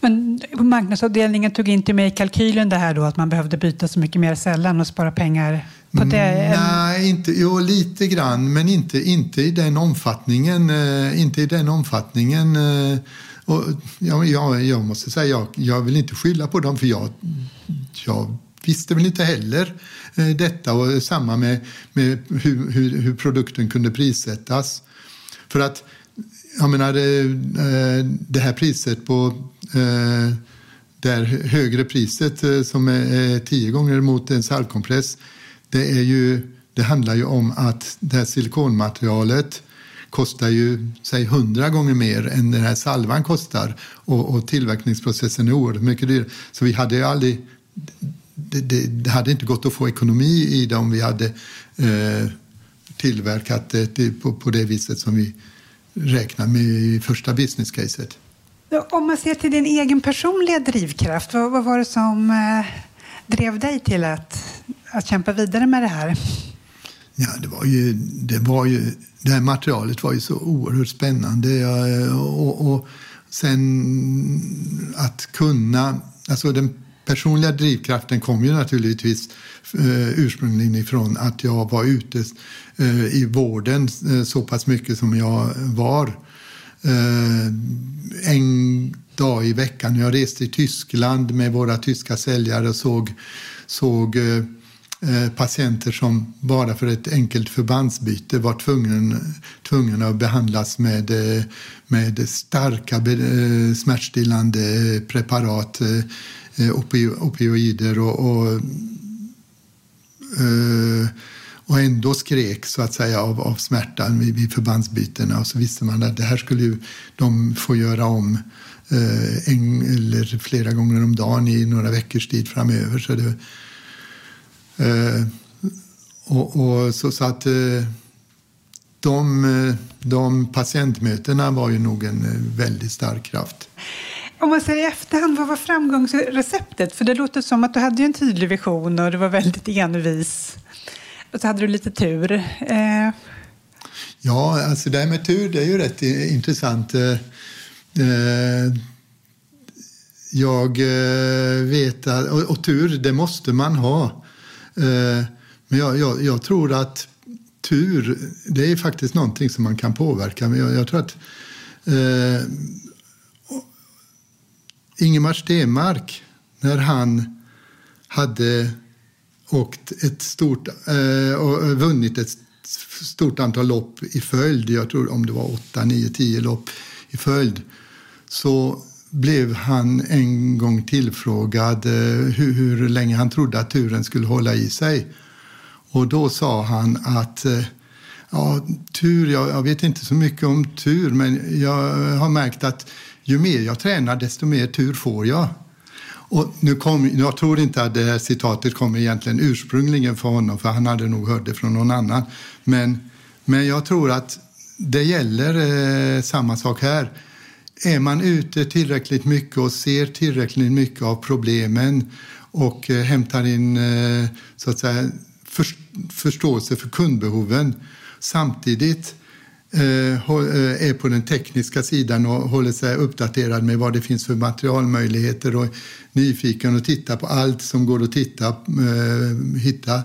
[SPEAKER 3] Men marknadsavdelningen tog inte med i kalkylen det här då att man behövde byta så mycket mer sällan och spara pengar på det?
[SPEAKER 2] Nej, inte, jo, lite grann, men inte, inte i den omfattningen. Eh, inte i den omfattningen. Eh, och, ja, jag, jag måste säga, jag, jag vill inte skylla på dem för jag, jag visste väl inte heller eh, detta och samma med, med hur, hur, hur produkten kunde prissättas. För att jag menar, det här priset på det högre priset som är tio gånger mot en salvkompress, det, är ju, det handlar ju om att det här silikonmaterialet kostar ju, säg hundra gånger mer än den här salvan kostar och, och tillverkningsprocessen är oerhört mycket dyrare. Så vi hade ju aldrig, det, det, det, hade inte gått att få ekonomi i det om vi hade eh, tillverkat det på, på det viset som vi räknar med i första business caset.
[SPEAKER 3] Om man ser till din egen personliga drivkraft, vad, vad var det som eh, drev dig till att, att kämpa vidare med det här?
[SPEAKER 2] Ja, det var ju, det var ju, det här materialet var ju så oerhört spännande och, och sen att kunna, alltså den personliga drivkraften kom ju naturligtvis eh, ursprungligen ifrån att jag var ute eh, i vården eh, så pass mycket som jag var. Eh, en dag i veckan. Jag reste i Tyskland med våra tyska säljare och såg, såg eh, eh, patienter som bara för ett enkelt förbandsbyte var tvungna, tvungna att behandlas med, eh, med starka smärtstillande preparat opioider och, och, och ändå skrek så att säga av, av smärtan vid, vid förbandsbytena och så visste man att det här skulle ju de få göra om en eller flera gånger om dagen i några veckors tid framöver. Så det, och, och, så, så att de, de patientmötena var ju nog en väldigt stark kraft.
[SPEAKER 3] Om man säger i efterhand, vad var framgångsreceptet? För det låter som att du hade en tydlig vision och du var väldigt envis. Och så hade du lite tur. Eh.
[SPEAKER 2] Ja, alltså det här med tur, det är ju rätt intressant. Eh, jag eh, vet att, och, och, tur, det måste man ha. Eh, men jag, jag, jag, tror att tur, det är faktiskt någonting som man kan påverka. Men jag, jag tror att eh, Ingemar Stenmark, när han hade åkt ett stort, eh, och eh, vunnit ett stort antal lopp i följd, jag tror om det var 8, 9, 10 lopp i följd, så blev han en gång tillfrågad eh, hur, hur länge han trodde att turen skulle hålla i sig. Och då sa han att eh, ja, tur, jag, jag, vet inte så mycket om tur, men jag har märkt att ju mer jag tränar, desto mer tur får jag. Och nu kom, jag tror inte att det här citatet kommer egentligen ursprungligen från honom, för han hade nog hört det från någon annan. Men, men jag tror att det gäller eh, samma sak här. Är man ute tillräckligt mycket och ser tillräckligt mycket av problemen och eh, hämtar in eh, så att säga, för, förståelse för kundbehoven samtidigt eh, är på den tekniska sidan och håller sig uppdaterad med vad det finns för materialmöjligheter och nyfiken och tittar på allt som går att titta, hitta.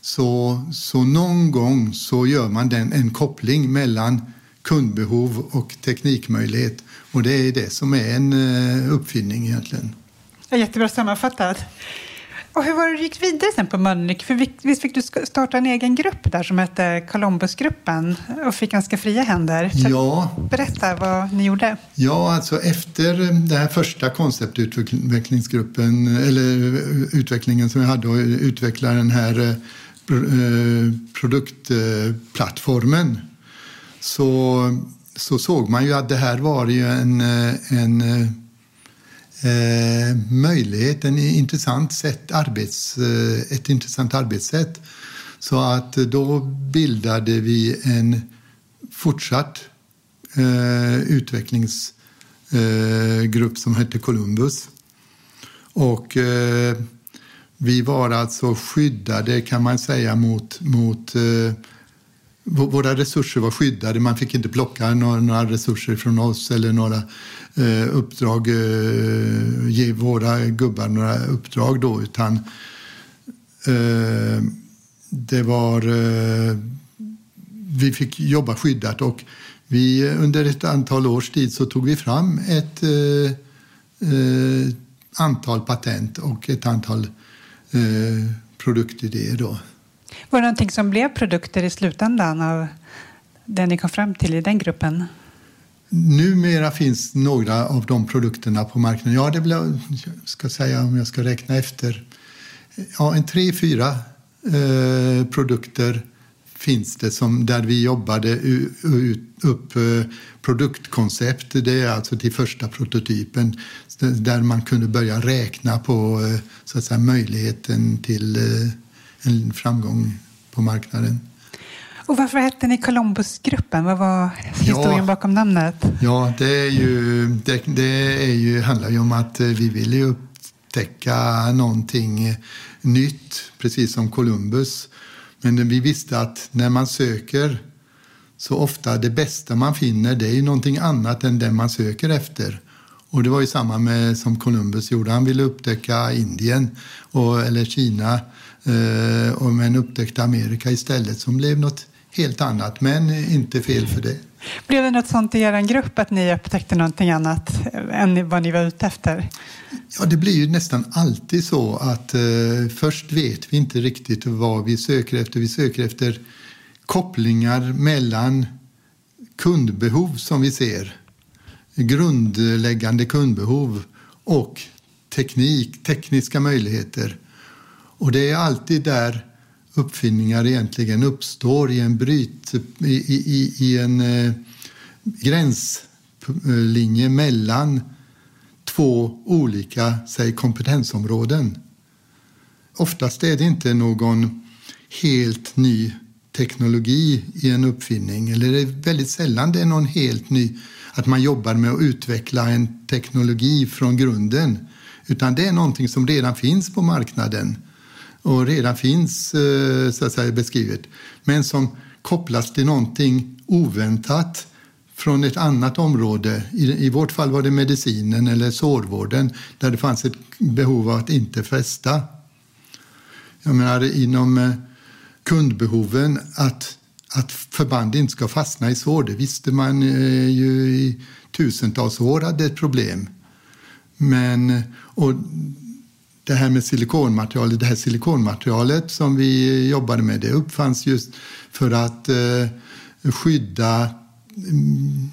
[SPEAKER 2] Så, så någon gång så gör man den, en koppling mellan kundbehov och teknikmöjlighet. Och det är det som är en uppfinning egentligen.
[SPEAKER 3] Jättebra sammanfattat. Och hur var det du gick vidare sen på Mölnlycke? För visst fick du starta en egen grupp där som hette Columbusgruppen och fick ganska fria händer. Så
[SPEAKER 2] ja.
[SPEAKER 3] Berätta vad ni gjorde.
[SPEAKER 2] Ja, alltså efter den här första konceptutvecklingsgruppen eller utvecklingen som vi hade och utveckla den här eh, produktplattformen så, så såg man ju att det här var ju en, eh, en eh, eh, möjlighet, en intressant sätt, arbets, eh, ett intressant arbetssätt. Så att då bildade vi en fortsatt eh, utvecklingsgrupp eh, som hette Columbus. Och eh, vi var alltså skyddade kan man säga mot, mot eh, våra resurser var skyddade. Man fick inte plocka några, några resurser från oss eller några eh, uppdrag, eh, ge våra gubbar några uppdrag då, utan eh, det var... Eh, vi fick jobba skyddat och vi, eh, under ett antal års tid så tog vi fram ett eh, eh, antal patent och ett antal eh, produktidéer. Då.
[SPEAKER 3] Var det någonting som blev produkter i slutändan av det ni kom fram till i den gruppen?
[SPEAKER 2] Numera finns några av de produkterna på marknaden. Ja, det blev, ska säga om jag ska räkna efter. Ja, en tre, fyra eh, produkter finns det som, där vi jobbade upp eh, produktkoncept. Det är alltså till första prototypen där man kunde börja räkna på eh, så att säga, möjligheten till eh, en framgång på marknaden.
[SPEAKER 3] Och varför hette ni Columbusgruppen? Vad var historien ja, bakom namnet?
[SPEAKER 2] Ja, det, är ju, det, det är ju, handlar ju om att vi ville upptäcka någonting nytt, precis som Columbus. Men vi visste att när man söker så ofta det bästa man finner det är ju någonting annat än det man söker efter. Och det var ju samma med som Columbus gjorde. Han ville upptäcka Indien och, eller Kina eh, och men upptäckte Amerika istället som blev något helt annat, men inte fel för det.
[SPEAKER 3] Blev det något sånt i er grupp att ni upptäckte någonting annat än vad ni var ute efter?
[SPEAKER 2] Ja, det blir ju nästan alltid så att eh, först vet vi inte riktigt vad vi söker efter. Vi söker efter kopplingar mellan kundbehov som vi ser, grundläggande kundbehov och teknik, tekniska möjligheter. Och det är alltid där uppfinningar egentligen uppstår i en bryt, i, i, i en eh, gränslinje mellan två olika säg, kompetensområden. Oftast är det inte någon helt ny teknologi i en uppfinning eller det är väldigt sällan det är någon helt ny att man jobbar med att utveckla en teknologi från grunden utan det är någonting som redan finns på marknaden och redan finns eh, så att säga, beskrivet. Men som kopplas till någonting oväntat från ett annat område. I, I vårt fall var det medicinen eller sårvården där det fanns ett behov av att inte fästa. Jag menar inom eh, kundbehoven att, att förband inte ska fastna i sår. Det visste man eh, ju i tusentals år hade ett problem. Men, och det här med silikonmaterialet, det här silikonmaterialet som vi jobbade med, det uppfanns just för att eh, skydda mm,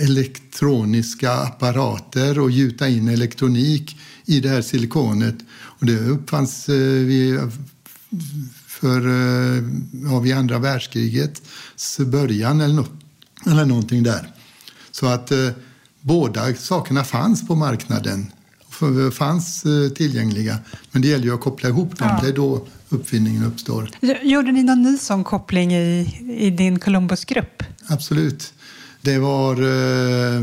[SPEAKER 2] elektroniska apparater och gjuta in elektronik i det här silikonet. Och det uppfanns eh, vid, för, eh, ja, vid andra världskrigets början eller, no eller någonting där. Så att eh, båda sakerna fanns på marknaden fanns eh, tillgängliga. Men det gäller ju att koppla ihop dem. Ja. Det är då uppfinningen uppstår.
[SPEAKER 3] Gjorde ni någon ny sån koppling i, i din Columbusgrupp?
[SPEAKER 2] Absolut. Det var eh,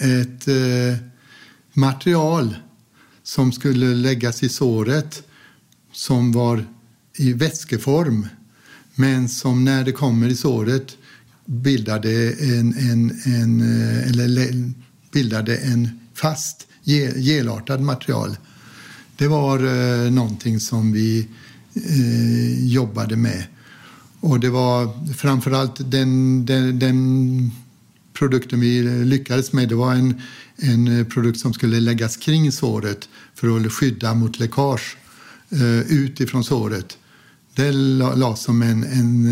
[SPEAKER 2] ett eh, material som skulle läggas i såret som var i vätskeform men som när det kommer i såret bildade en, en, en, eh, eller bildade en fast gelartad material. Det var eh, någonting som vi eh, jobbade med. Och det var framförallt den, den, den produkten vi lyckades med. Det var en, en eh, produkt som skulle läggas kring såret för att skydda mot läckage eh, utifrån såret. Det lades som en, en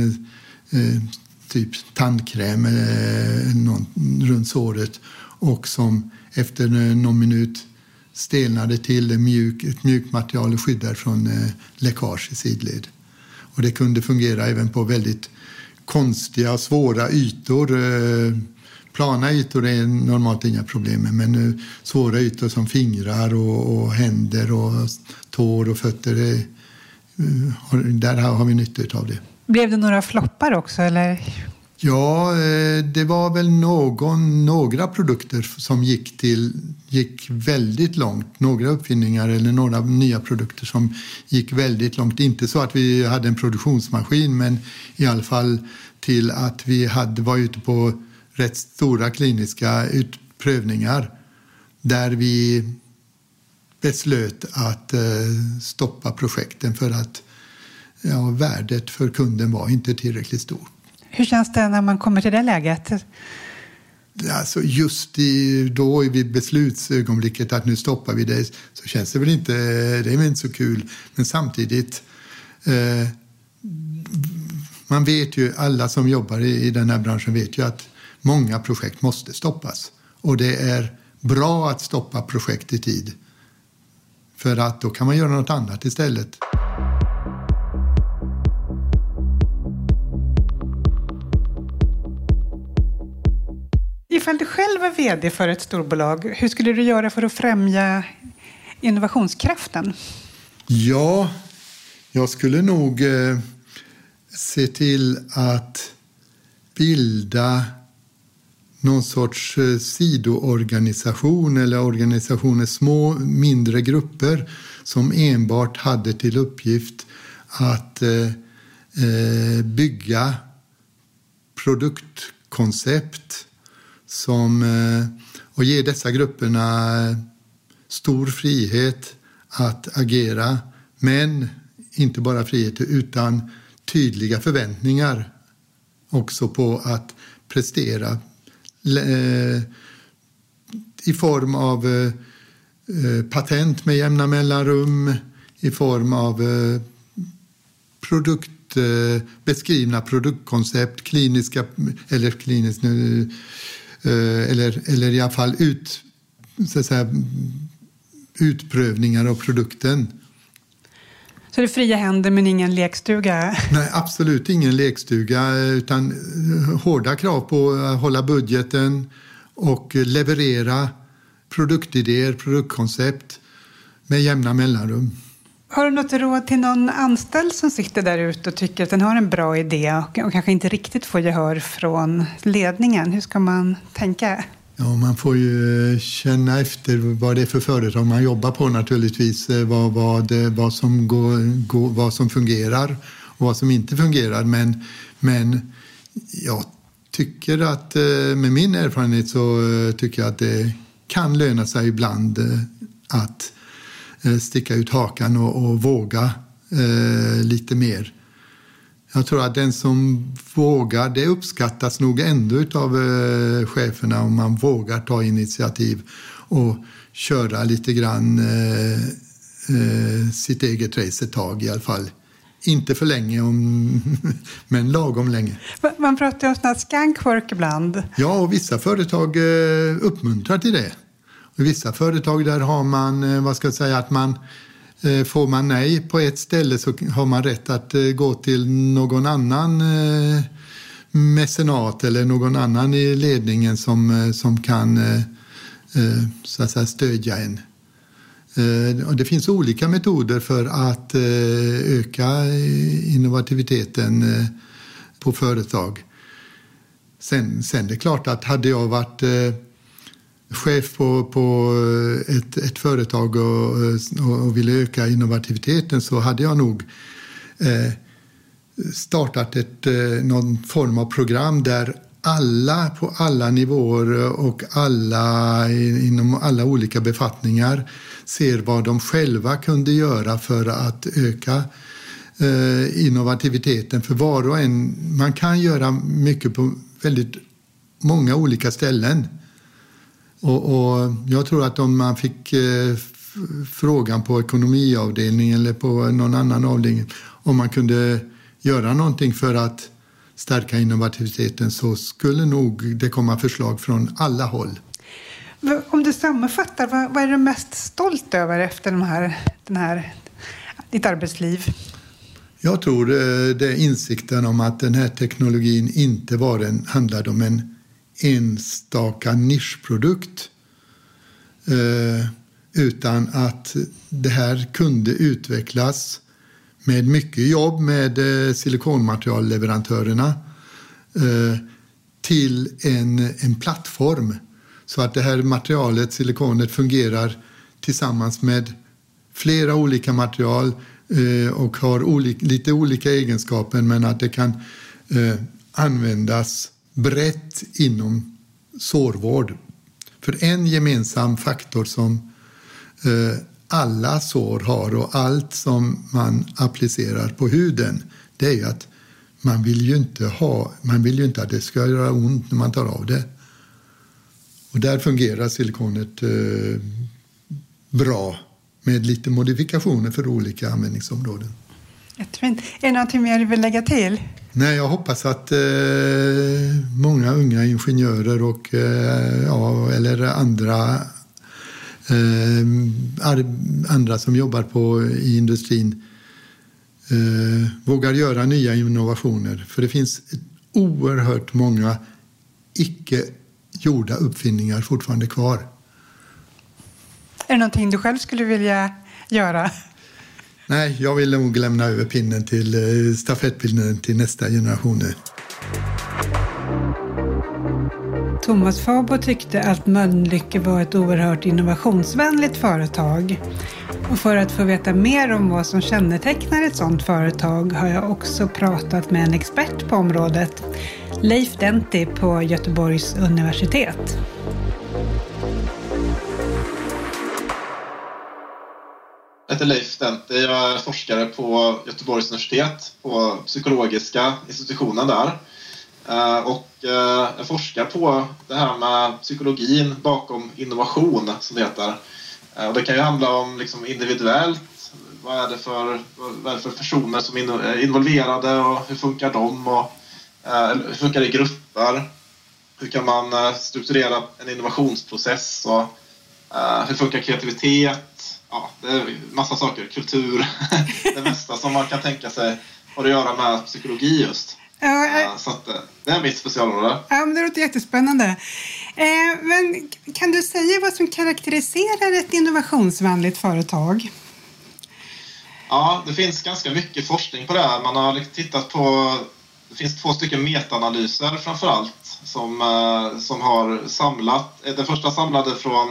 [SPEAKER 2] eh, eh typ tandkräm eh, någon, runt såret och som efter eh, någon minut stelnade till mjuk, ett mjukt material och skyddar från eh, läckage i sidled. Och det kunde fungera även på väldigt konstiga, svåra ytor. Eh, plana ytor är normalt inga problem med, men svåra ytor som fingrar och, och händer och tår och fötter, det, där har vi nytta av det.
[SPEAKER 3] Blev det några floppar också? Eller?
[SPEAKER 2] Ja, eh, det var väl någon, några produkter som gick, till, gick väldigt långt. Några uppfinningar eller några nya produkter som gick väldigt långt. Inte så att vi hade en produktionsmaskin men i alla fall till att vi hade, var ute på rätt stora kliniska utprövningar där vi beslöt att eh, stoppa projekten för att ja, värdet för kunden var inte tillräckligt stort.
[SPEAKER 3] Hur känns det när man kommer till det läget?
[SPEAKER 2] Alltså just i, då vid beslutsögonblicket att nu stoppar vi det så känns det väl inte, det är väl inte så kul. Men samtidigt, eh, man vet ju, alla som jobbar i, i den här branschen vet ju att många projekt måste stoppas. Och det är bra att stoppa projekt i tid. För att då kan man göra något annat istället.
[SPEAKER 3] Ifall du själv var vd för ett storbolag, hur skulle du göra för att främja innovationskraften?
[SPEAKER 2] Ja, jag skulle nog eh, se till att bilda någon sorts eh, sidoorganisation eller organisationer, små mindre grupper som enbart hade till uppgift att eh, eh bygga produktkoncept som, eh, och ger dessa grupperna eh, stor frihet att agera. Men inte bara frihet utan tydliga förväntningar också på att prestera eh, i form av patent med jämna mellanrum, i form av produkt, beskrivna produktkoncept, kliniska, eller kliniskt nu, eller, eller i alla fall ut, så att säga, utprövningar av produkten.
[SPEAKER 3] Så det är fria händer men ingen lekstuga?
[SPEAKER 2] Nej, absolut ingen lekstuga utan eh, hårda krav på att hålla budgeten och leverera produktidéer, produktkoncept med jämna mellanrum.
[SPEAKER 3] Har du något råd till någon anställd som sitter där ute och tycker att den har en bra idé och, och kanske inte riktigt får gehör från ledningen? Hur ska man tänka?
[SPEAKER 2] Ja, man får ju eh, känna efter vad det är för företag man jobbar på naturligtvis. Eh, vad, vad, eh, vad, som, går, går, vad som fungerar och vad som inte fungerar. Men, men jag tycker att med min erfarenhet så tycker jag att det kan löna sig ibland att sticka ut hakan och, och våga eh, lite mer. Jag tror att den som vågar, det uppskattas nog ändå av eh, cheferna om man vågar ta initiativ och köra lite grann eh, eh, sitt eget race ett tag i alla fall. Inte för länge, om, men lagom länge.
[SPEAKER 3] Man pratar ju om skankwork ibland.
[SPEAKER 2] Ja, och vissa företag eh, uppmuntrar till det. I vissa företag där har man, eh, vad ska jag säga, att man eh, Får man nej på ett ställe så har man rätt att eh, gå till någon annan mecenat eller någon annan i ledningen som, som kan så att säga, stödja en. Det finns olika metoder för att öka innovativiteten på företag. Sen, sen det är klart att hade jag varit chef på, på eh, ett, ett företag eh, och, och ville öka innovativiteten så hade jag nog eh, startat ett, eh, någon form av program där alla på alla nivåer och alla inom alla olika befattningar ser vad de själva kunde göra för att öka eh, innovativiteten. För var och en, man kan göra mycket på väldigt många olika ställen. Och, och, jag tror att om man fick eh, frågan på ekonomiavdelningen eller på någon annan avdelning om man kunde göra någonting för att stärka innovativiteten så skulle nog det komma förslag från alla håll.
[SPEAKER 3] Om du sammanfattar, vad, vad är du mest stolt över efter de här, den här, ditt arbetsliv?
[SPEAKER 2] Jag tror eh, det är insikten om att den här teknologin inte bara handlade om en enstaka nischprodukt eh, utan att det här kunde utvecklas med mycket jobb med eh, silikonmaterialleverantörerna eh, till en, en plattform. Så att det här materialet, silikonet, fungerar tillsammans med flera olika material och har olika, lite olika egenskaper men att det kan användas brett inom sårvård. För en gemensam faktor som eh, alla sår har och allt som man applicerar på huden det är ju att man vill ju inte, ha, man vill ju inte att det ska göra ont när man tar av det. Och där fungerar silikonet eh, bra med lite modifikationer för olika användningsområden.
[SPEAKER 3] Jättefint. Är det någonting mer du vill lägga till?
[SPEAKER 2] Nej, jag hoppas att eh, många unga ingenjörer och, eh, ja, eller andra, eh, andra som jobbar på, i industrin eh, vågar göra nya innovationer. För det finns oerhört många icke gjorda uppfinningar fortfarande kvar.
[SPEAKER 3] Är det någonting du själv skulle vilja göra?
[SPEAKER 2] Nej, jag vill nog lämna över pinnen till eh, stafettpinnen till nästa generation
[SPEAKER 3] Thomas Fabo tyckte att Mölnlycke var ett oerhört innovationsvänligt företag. Och för att få veta mer om vad som kännetecknar ett sådant företag har jag också pratat med en expert på området, Leif Denti på Göteborgs universitet.
[SPEAKER 4] Heter Leif Dente. Jag är forskare på Göteborgs universitet på psykologiska institutionen där. Eh, och eh, jag forskar på det här med psykologin bakom innovation, som det heter. Eh, och det kan ju handla om liksom individuellt. Vad är, det för, vad är det för personer som är involverade och hur funkar de? Och, hur funkar det i grupper? Hur kan man strukturera en innovationsprocess? Och, hur funkar kreativitet? Ja, det är massa saker. Kultur, det mesta som man kan tänka sig har att göra med psykologi just. Ja, äh, så att, eh, det är mitt specialområde.
[SPEAKER 3] Ja, men det låter jättespännande. Eh, men kan du säga vad som karaktäriserar ett innovationsvänligt företag?
[SPEAKER 4] Ja, det finns ganska mycket forskning på det här. Man har liksom tittat på... Det finns två stycken metaanalyser framför allt som, eh, som har samlat... Den första samlade från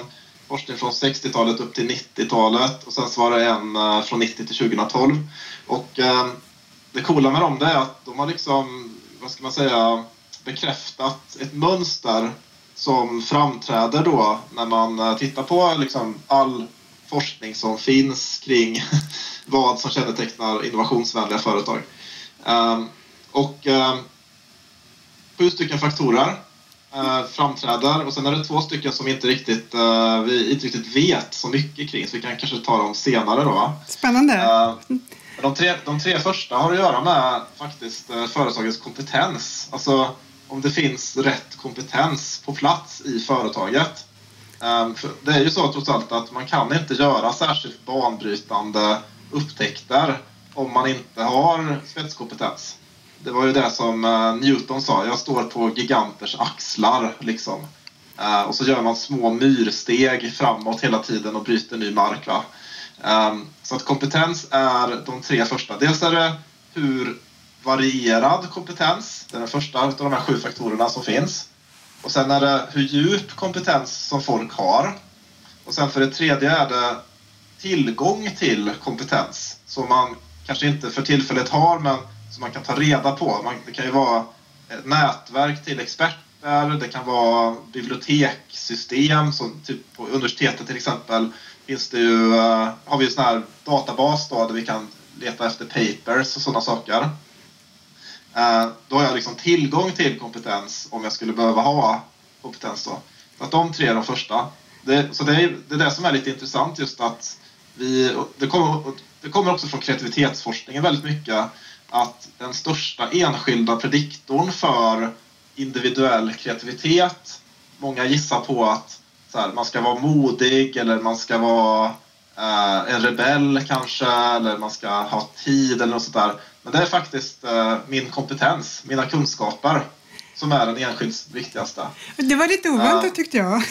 [SPEAKER 4] forskning från 60-talet upp till 90-talet och sen så var det en eh, från 90 till 2012. Och eh, det coola med dem det är att de har liksom, vad ska man säga, bekräftat ett mönster som framträder då när man eh, tittar på liksom all forskning som finns kring vad som kännetecknar innovationsvänliga företag. Och sju stycken faktorer eh, framträder och sen är det två stycken som inte riktigt, eh, vi inte riktigt vet så mycket kring så vi kan kanske ta dem senare då.
[SPEAKER 3] Spännande.
[SPEAKER 4] Eh, de, tre, de tre första har att göra med faktiskt eh, företagets kompetens. Alltså om det finns rätt kompetens på plats i företaget. Um, det är ju så trots allt att man kan inte göra särskilt banbrytande upptäckter om man inte har spetskompetens. Det var ju det som eh, Newton sa, jag står på giganters axlar. Liksom. Eh, och så gör man små myrsteg framåt hela tiden och bryter ny mark. Va? Ehm, så att kompetens är de tre första. Dels är det hur varierad kompetens, det är den första av de här sju faktorerna som finns. Och sen är det hur djup kompetens som folk har. Och sen för det tredje är det tillgång till kompetens som man kanske inte för tillfället har men som man kan ta reda på. Man, det kan ju vara ett nätverk till experter, det kan vara bibliotekssystem som typ på universitetet till exempel finns det ju, uh, har vi en sån här databas då där vi kan leta efter papers och sådana saker. Uh, då har jag liksom tillgång till kompetens om jag skulle behöva ha kompetens då. Så att de tre är de första. Det, så det är, det är det som är lite intressant just att vi, det kommer, det kommer också från kreativitetsforskningen väldigt mycket att den största enskilda prediktorn för individuell kreativitet, många gissar på att här, man ska vara modig eller man ska vara eh, en rebell kanske eller man ska ha tid eller något sånt där. Men det är faktiskt eh, min kompetens, mina kunskaper som är den enskilt viktigaste.
[SPEAKER 3] Det var lite oväntat uh, tyckte jag.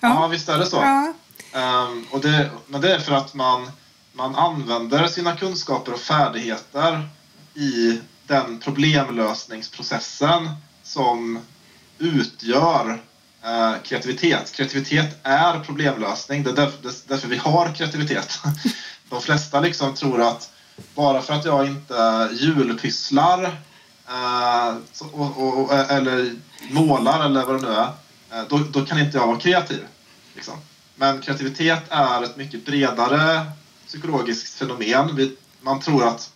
[SPEAKER 4] Ja, ja visst är det så. Ja. Um, och det, men det är för att man, man använder sina kunskaper och färdigheter i den problemlösningsprocessen som utgör eh, kreativitet. Kreativitet är problemlösning. Det är därför, därför, vi har kreativitet. De flesta liksom tror att bara för att jag inte julpysslar eh, och, och, eller målar eller vad det nu är, eh, då, då, kan inte jag vara kreativ. Liksom. Men kreativitet är ett mycket bredare psykologiskt fenomen. Vi, man tror att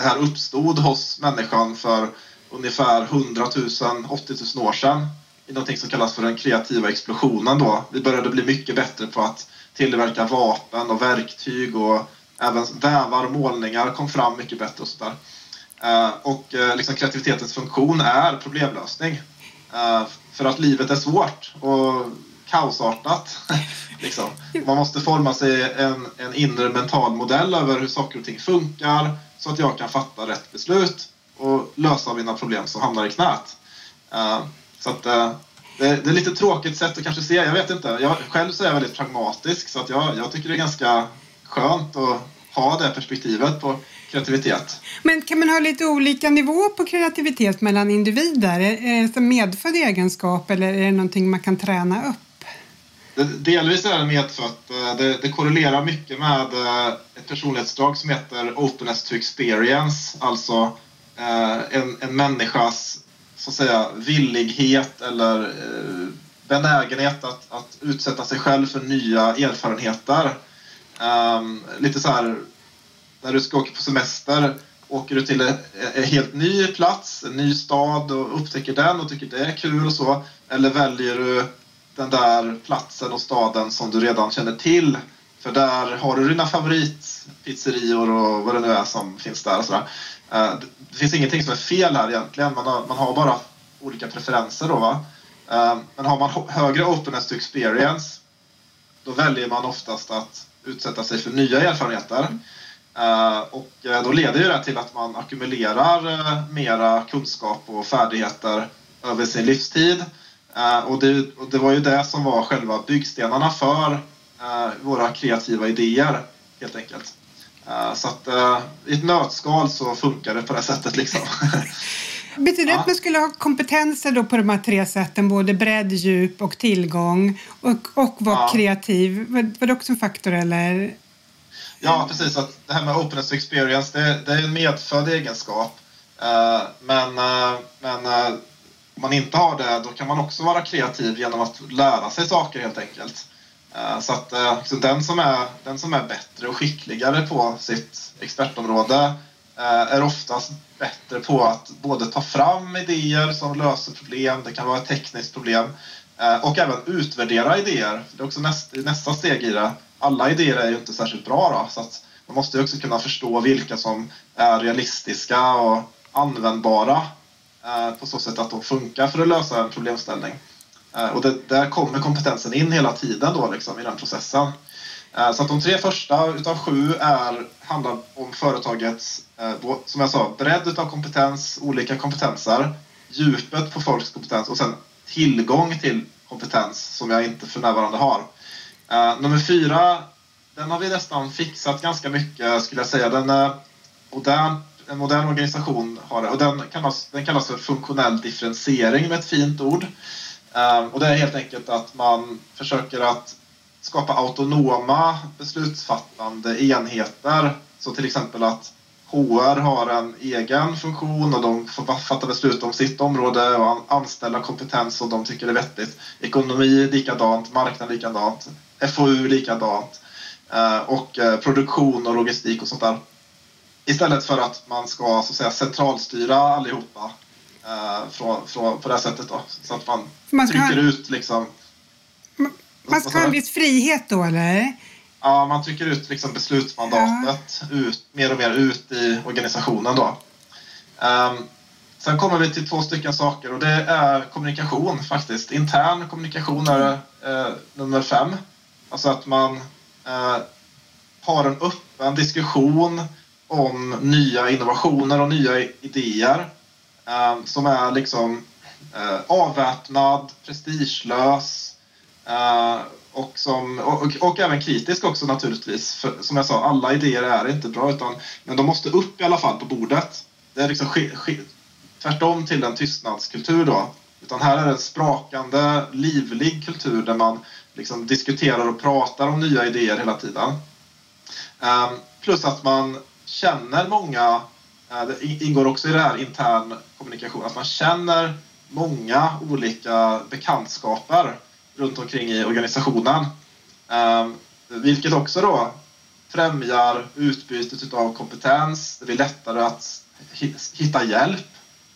[SPEAKER 4] det här uppstod hos människan för ungefär 100 000, 80 000 år sedan i någonting som kallas för den kreativa explosionen då. Vi började bli mycket bättre på att tillverka vapen och verktyg och även vävar och målningar kom fram mycket bättre och sådär. Eh, och eh, liksom kreativitetens funktion är problemlösning. Eh, för att livet är svårt och kaosartat. liksom. Man måste forma sig en, en inre mental modell över hur saker och ting funkar så att jag kan fatta rätt beslut och lösa mina problem som hamnar i knät. Eh, så att, eh, det, det är lite tråkigt sätt att kanske se, jag vet inte. Jag, själv så är jag väldigt pragmatisk så att jag, jag tycker det är ganska skönt att ha det perspektivet på kreativitet.
[SPEAKER 3] Men kan man ha lite olika nivå på kreativitet mellan individer? Är det en medfödd egenskap eller är det någonting man kan träna upp?
[SPEAKER 4] Delvis är det medfött. Eh, det, det korrelerar mycket med eh, ett personlighetsdrag som heter openness to experience. Alltså eh, en, en människas så att säga, villighet eller benägenhet att, att utsätta sig själv för nya erfarenheter. Ehm, lite så här, när du ska åka på semester åker du till en, en helt ny plats, en ny stad och upptäcker den och tycker det är kul och så. Eller väljer du den där platsen och staden som du redan känner till för där har du dina favoritpizzerior och vad det nu är som finns där. Och sådär. Eh, det finns ingenting som är fel här egentligen. Man har, man har bara olika preferenser. Då, va? Eh, men har man högre openness to experience då väljer man oftast att utsätta sig för nya erfarenheter. Eh, och då leder ju det till att man ackumulerar mera kunskap och färdigheter över sin livstid. Och det, och det var ju det som var själva byggstenarna för våra kreativa idéer helt enkelt. Eh, så att i ett nötskal så funkar det på det sättet liksom.
[SPEAKER 3] Betyder det ja. att man skulle ha kompetenser då på de här tre sätten, både bredd, djup och tillgång och, och vara ja. kreativ? Var, var det också en faktor eller?
[SPEAKER 4] Ja, precis. Att det här med openness experience, det, det är en medfödd egenskap. Men men man inte har det, då kan man också vara kreativ genom att lära sig saker helt enkelt. Eh, så att så den, som är, den som är bättre och skickligare på sitt expertområde eh, är oftast bättre på att både ta fram idéer som löser problem, det kan vara ett tekniskt problem, och även utvärdera idéer. Det är också nästa, nästa steg i det. Alla idéer är ju inte särskilt bra då, så att man måste ju också kunna förstå vilka som är realistiska och användbara Eh, på så sätt att de funkar för att lösa en problemställning. Eh, och det, där kommer kompetensen in hela tiden då liksom, i den processen. Eh, så att de tre första utav sju är, handlar om företagets, som jag sa, bredd utav kompetens, olika kompetenser, djupet på folks kompetens och sen tillgång till kompetens som jag inte för närvarande har. Nummer fyra, den har vi nästan fixat ganska mycket skulle jag säga. Den är modern, en modern organisation har det och den kallas, den kallas för funktionell differentiering med ett fint ord. Ehm, och det är helt enkelt att man försöker att skapa autonoma beslutsfattande enheter. Så till exempel att HR har en egen funktion och de får fatta beslut om sitt område och anställa kompetens som de tycker är vettigt. Ekonomi likadant, marknad likadant, FoU likadant eh, och eh, produktion och logistik och sånt där. Istället för att man ska så att säga, centralstyra allihopa eh, från, från, på det här sättet. Då. Så att man, man trycker ut liksom
[SPEAKER 3] man ska ha en viss frihet då, eller?
[SPEAKER 4] Ja, man trycker ut liksom beslutsmandatet ja. ut, mer och mer ut i organisationen. Då. Um, sen kommer vi till två stycken saker och det är kommunikation faktiskt. Intern kommunikation är uh, nummer fem. Alltså att man uh, har en öppen diskussion om nya innovationer och nya idéer eh, som är liksom eh, avväpnad, prestigelös, eh, och, som, och, och, även kritisk också naturligtvis. För, som jag sa, alla idéer är inte bra utan, men de måste upp i alla fall på bordet. Det är liksom sk, sk, tvärtom till en tystnadskultur då. Utan här är det en sprakande, livlig kultur där man liksom diskuterar och pratar om nya idéer hela tiden. Ehm, plus att man känner många, eh, det ingår också i det här intern kommunikation, att man känner många olika bekantskaper runt omkring i organisationen. Ehm, vilket också då främjar utbytet av kompetens. Det blir lättare att hitta hjälp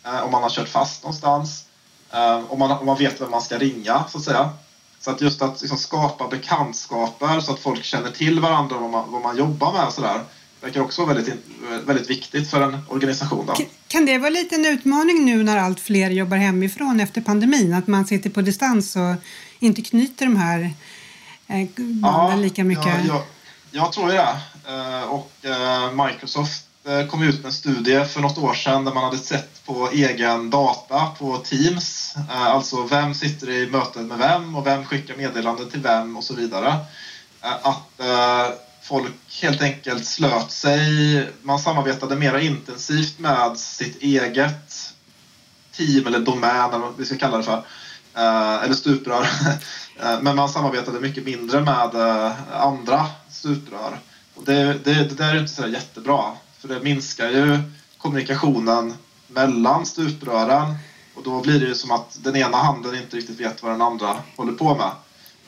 [SPEAKER 4] eh, om man har kört fast någonstans. Ehm, om man, om man vet vem man ska ringa, så att säga. Så att just att liksom skapa bekantskaper så att folk känner till varandra och vad man, vad man jobbar med. Så där verkar också vara väldigt, väldigt viktigt för en organisation. Då.
[SPEAKER 3] Kan det vara lite en utmaning nu när allt fler jobbar hemifrån efter pandemin? Att man sitter på distans och inte knyter de här eh, banden ja, lika mycket? Ja,
[SPEAKER 4] jag, jag tror ju det. Eh, och eh, Microsoft kom ut med en studie för något år sedan där man hade sett på egen data på Teams. Alltså vem sitter i mötet med vem och vem skickar meddelanden till vem och så vidare. Att folk helt enkelt slöt sig. Man samarbetade mer intensivt med sitt eget team eller domän eller vad vi ska kalla det för. Eh, eller stuprör. Eh, men man samarbetade mycket mindre med eh, andra stuprör. Och det, det, det där är inte så jättebra. För det minskar ju kommunikationen mellan stuprören och då blir det ju som att den ena handen inte riktigt vet vad den andra håller på med.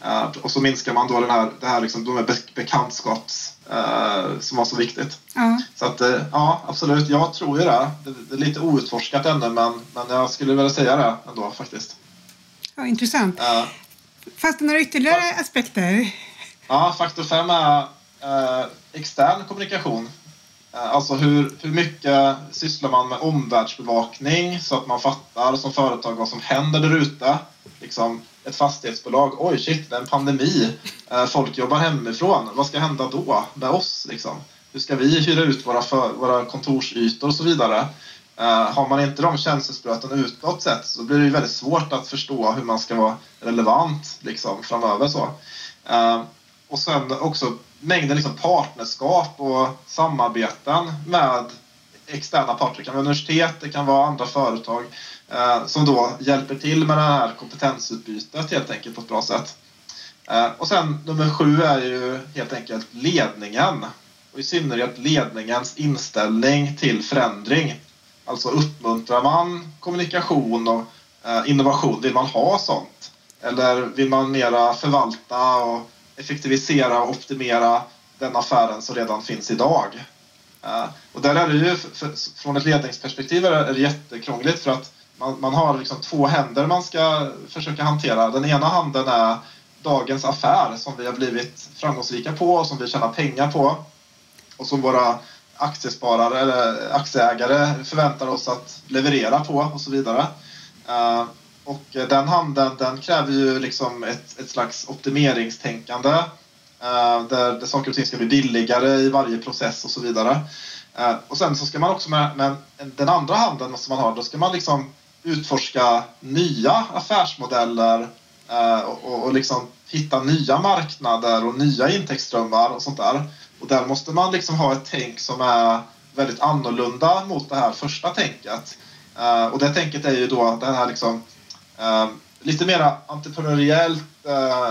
[SPEAKER 4] Uh, och så minskar man då den här, det här liksom, de här bekantskaps uh, som var så viktigt.
[SPEAKER 3] Ja.
[SPEAKER 4] Så att, uh, ja, absolut. Jag tror ju det. det. det. är lite outforskat ännu, men, men jag skulle vilja säga det ändå faktiskt.
[SPEAKER 3] Ja, intressant. Fast några ytterligare ja. aspekter?
[SPEAKER 4] Ja, faktor fem är extern kommunikation. Alltså hur, hur mycket sysslar man med omvärldsbevakning så att man fattar som företag vad som händer där ute. Liksom, ett fastighetsbolag. Oj, shit, det är en pandemi. Eh, folk jobbar hemifrån. Vad ska hända då med oss? Liksom? Hur ska vi hyra ut våra, för, våra kontorsytor och så vidare? Eh, har man inte de känselspröten utåt sett så blir det väldigt svårt att förstå hur man ska vara relevant liksom, framöver. Så. Eh, och sen också mängden liksom, partnerskap och samarbeten med externa parter. Det kan vara universitet, det kan vara andra företag Eh, som då hjälper till med det här kompetensutbytet helt enkelt på ett bra sätt. Eh, och sen nummer sju är ju helt enkelt ledningen och i synnerhet ledningens inställning till förändring. Alltså uppmuntrar man kommunikation och eh, innovation? Vill man ha sånt? Eller vill man mera förvalta och effektivisera och optimera den affären som redan finns idag? Och där är det ju, från ett ledningsperspektiv är det jättekrångligt för att man, man har liksom två händer man ska försöka hantera. Den ena handen är dagens affär som vi har blivit framgångsrika på och som vi tjänar pengar på och som våra aktiesparare eller aktieägare förväntar oss att leverera på och så vidare. Eh, och den handeln den kräver ju liksom ett, ett slags optimeringstänkande eh, där, där saker och ting ska bli billigare i varje process och så vidare. Eh, och sen så ska man också med, med den andra handen som man har, då ska man liksom utforska nya affärsmodeller eh, och, och liksom hitta nya marknader och nya intäktsströmmar och sånt där. Och där måste man liksom ha ett tänk som är väldigt annorlunda mot det här första tänket. Eh, och det tänket är ju då det här liksom eh, lite mer entreprenöriellt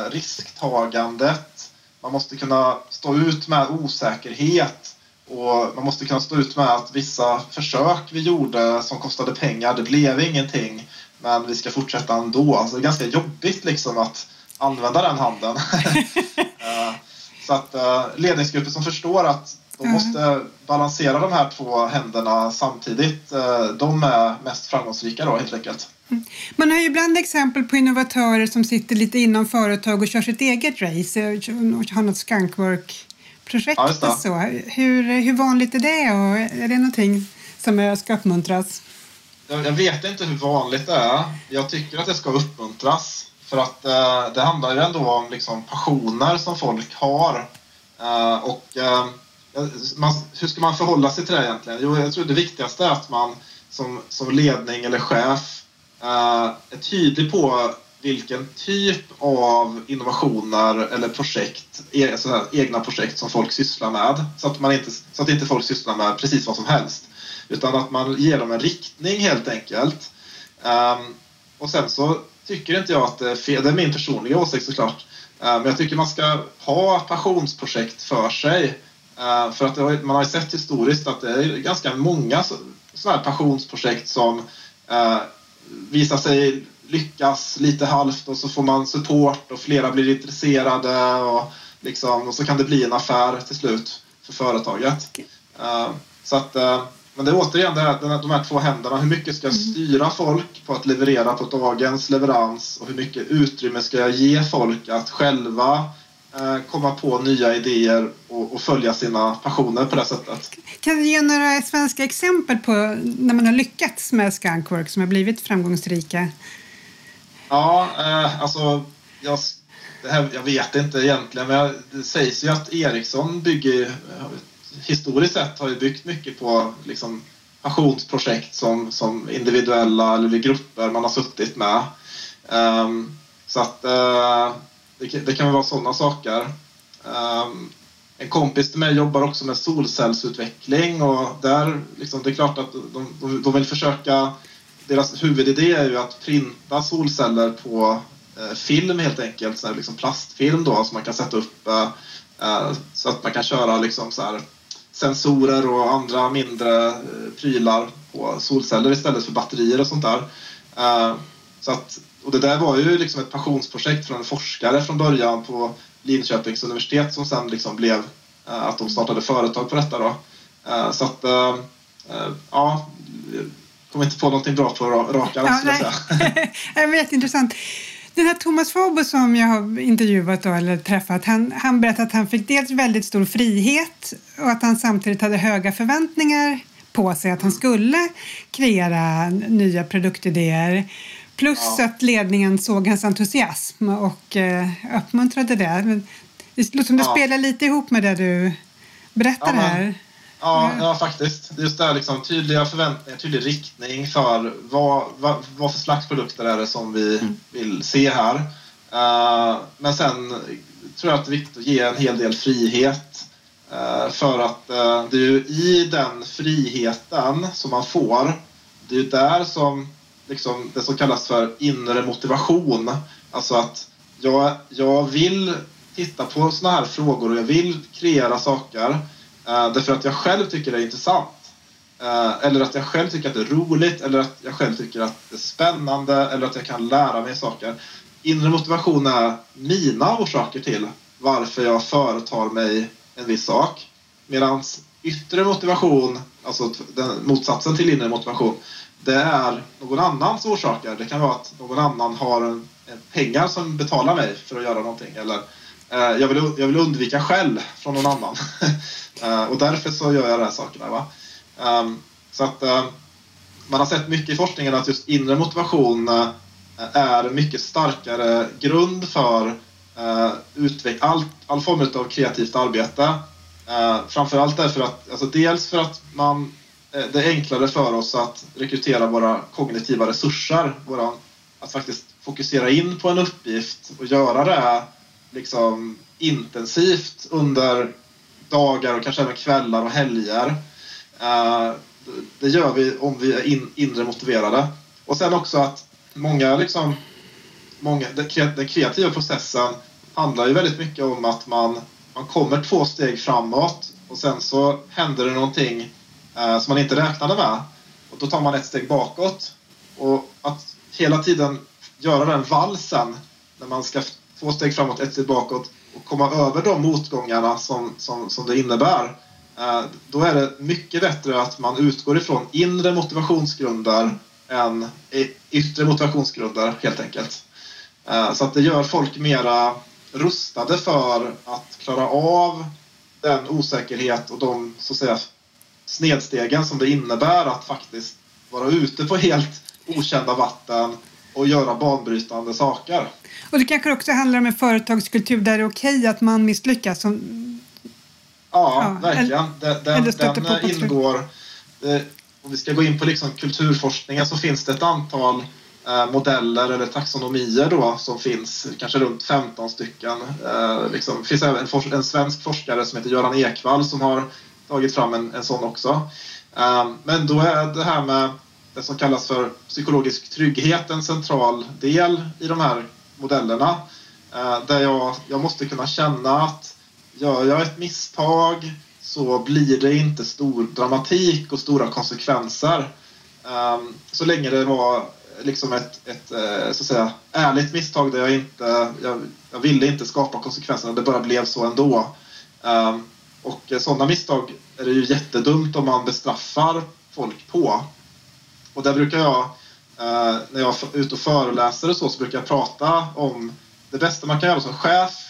[SPEAKER 4] risktagandet. Man måste kunna stå ut med osäkerhet och man måste kunna stå ut med att vissa försök vi gjorde som kostade pengar, det blev ingenting. Men vi ska fortsätta ändå. Alltså det är ganska jobbigt liksom att använda den handen. Så att uh, ledningsgrupper som förstår att de mm. måste balansera de här två händerna samtidigt, uh, de är mest framgångsrika då helt enkelt.
[SPEAKER 3] Mm. Man har ju ibland exempel på innovatörer som sitter lite inom företag och kör sitt eget race, har något skunkwork-projekt ja, och så. Hur, hur vanligt är det och är det någonting som ska uppmuntras?
[SPEAKER 4] Jag vet inte hur vanligt det är. Jag tycker att det ska uppmuntras. För att eh, det handlar ju ändå om liksom, passioner som folk har. Eh, och eh, man, hur ska man förhålla sig till det egentligen? Jo, jag tror det viktigaste är att man som, som ledning eller chef eh, är tydlig på vilken typ av innovationer eller projekt, e, egna projekt som folk sysslar med. Så att, man inte, så att inte folk sysslar med precis vad som helst. Utan att man ger dem en riktning helt enkelt. Um, och sen så tycker inte jag att det är fel. Det är min personliga åsikt såklart. Ehm, men jag tycker man ska ha passionsprojekt för sig. Ehm, för att man har ju sett historiskt att det är ganska många sådana här passionsprojekt som eh, visar sig lyckas lite halvt och så får man support och flera blir intresserade och, liksom, och så kan det bli en affär till slut för företaget. Så att men det är återigen det här, de här två händerna. Hur mycket ska jag mm. styra folk på att leverera på dagens leverans och hur mycket utrymme ska jag ge folk att själva eh, komma på nya idéer och, och, följa sina passioner på det sättet.
[SPEAKER 3] Kan du ge några svenska exempel på när man har lyckats med Skunkwork som har blivit framgångsrika?
[SPEAKER 4] Ja, eh, alltså jag, här, jag vet inte egentligen men det sägs ju att Ericsson bygger historiskt sett har ju byggt mycket på liksom, passionsprojekt som, som individuella eller grupper man har suttit med. Um, så att uh, det, det, kan vara sådana saker. Um, en kompis till mig jobbar också med solcellsutveckling och där, liksom, det är klart att de, de, de vill försöka deras huvudidé är ju att printa solceller på eh, film helt enkelt, så här, liksom plastfilm då som man kan sätta upp eh, eh, så att man kan köra liksom så här, sensorer och andra mindre eh, prylar på solceller istället för batterier och sånt där. Eh, så att, och det där var ju liksom ett passionsprojekt från en forskare från början på Linköpings universitet som sen liksom blev eh, att de startade företag på detta. Då. Eh, så att, eh, ja, kommer inte på någonting bra på rak arm. Ja,
[SPEAKER 3] det är jätteintressant. Den här Thomas Fobo som jag har intervjuat då, eller träffat, han, han berättade att han fick dels väldigt stor frihet och att han samtidigt hade höga förväntningar på sig att han skulle kreera nya produktidéer. Plus ja. att ledningen såg hans entusiasm och eh, uppmuntrade det. Det låter som det ja. spelar lite ihop med det du berättar ja, här.
[SPEAKER 4] Ja, ja, faktiskt. Just det här liksom, tydliga förväntningar, tydlig riktning för vad, vad, vad för slags produkter är det som vi mm. vill se här. Uh, men sen tror jag att det är viktigt att ge en hel del frihet. Uh, för att uh, det är ju i den friheten som man får, det är ju där som liksom, det som kallas för inre motivation. Alltså att jag, jag vill titta på sådana här frågor och jag vill kreera saker Uh, därför att jag själv tycker det är intressant. Uh, eller att jag själv tycker att det är roligt eller att jag själv tycker att det är spännande eller att jag kan lära mig saker. Inre motivation är mina orsaker till varför jag företar mig en viss sak. Medan yttre motivation, alltså den, motsatsen till inre motivation, det är någon annans orsaker. Det kan vara att någon annan har en, en pengar som betalar mig för att göra någonting. Eller eh, jag, vill, jag vill undvika skäll från någon annan. Eh, och därför så gör jag de här sakerna. Va? Um, så att ehm, man har sett mycket i forskningen att just inre motivation uh, är en mycket starkare grund för uh, utveck- all, all form av kreativt arbete. Uh, framförallt därför att, alltså dels för att man, det är enklare för oss att rekrytera våra kognitiva resurser, våra, att faktiskt fokusera in på en uppgift och göra det liksom intensivt under dagar och kanske även kvällar och helger. Eh, det gör vi om vi är in, inre motiverade. Och sen också att många, liksom, många, den kreativa processen handlar ju väldigt mycket om att man, man kommer två steg framåt och sen så händer det någonting eh, som man inte räknade med. Och då tar man ett steg bakåt. Och att hela tiden göra den valsen när man ska två steg framåt, ett steg bakåt och komma över de motgångarna som, som, som det innebär eh, då är det mycket bättre att man utgår ifrån inre motivationsgrunder än yttre motivationsgrunder helt enkelt. Eh, så att det gör folk mera rustade för att klara av den osäkerhet och de så att säga, snedstegen som det innebär att faktiskt vara ute på helt okända vatten och göra banbrytande saker.
[SPEAKER 3] Och det kanske också handlar om en företagskultur där det är okej att man misslyckas. Som
[SPEAKER 4] Ja, ja verkligen. Den, den, den ingår... Eh, om vi ska gå in på liksom kulturforskningen så finns det ett antal eh, modeller eller taxonomier då som finns, kanske runt 15 stycken. Eh, liksom, det finns även en, en, svensk forskare som heter Göran Ekvall som har tagit fram en, en sån också. Eh, men då är det här med det som kallas för psykologisk trygghet en central del i de här modellerna. Eh, där jag, jag måste kunna känna att gör jag ett misstag så blir det inte stor dramatik och stora konsekvenser. Eh, så länge det var liksom ett, ett eh, så att säga, ärligt misstag där jag inte, jag, jag ville inte skapa konsekvenserna, det bara blev så ändå. Och sådana misstag är det ju jättedumt om man bestraffar folk på. Och där brukar jag, eh, när jag är ute och föreläser och så, så brukar jag prata om det bästa man kan göra som chef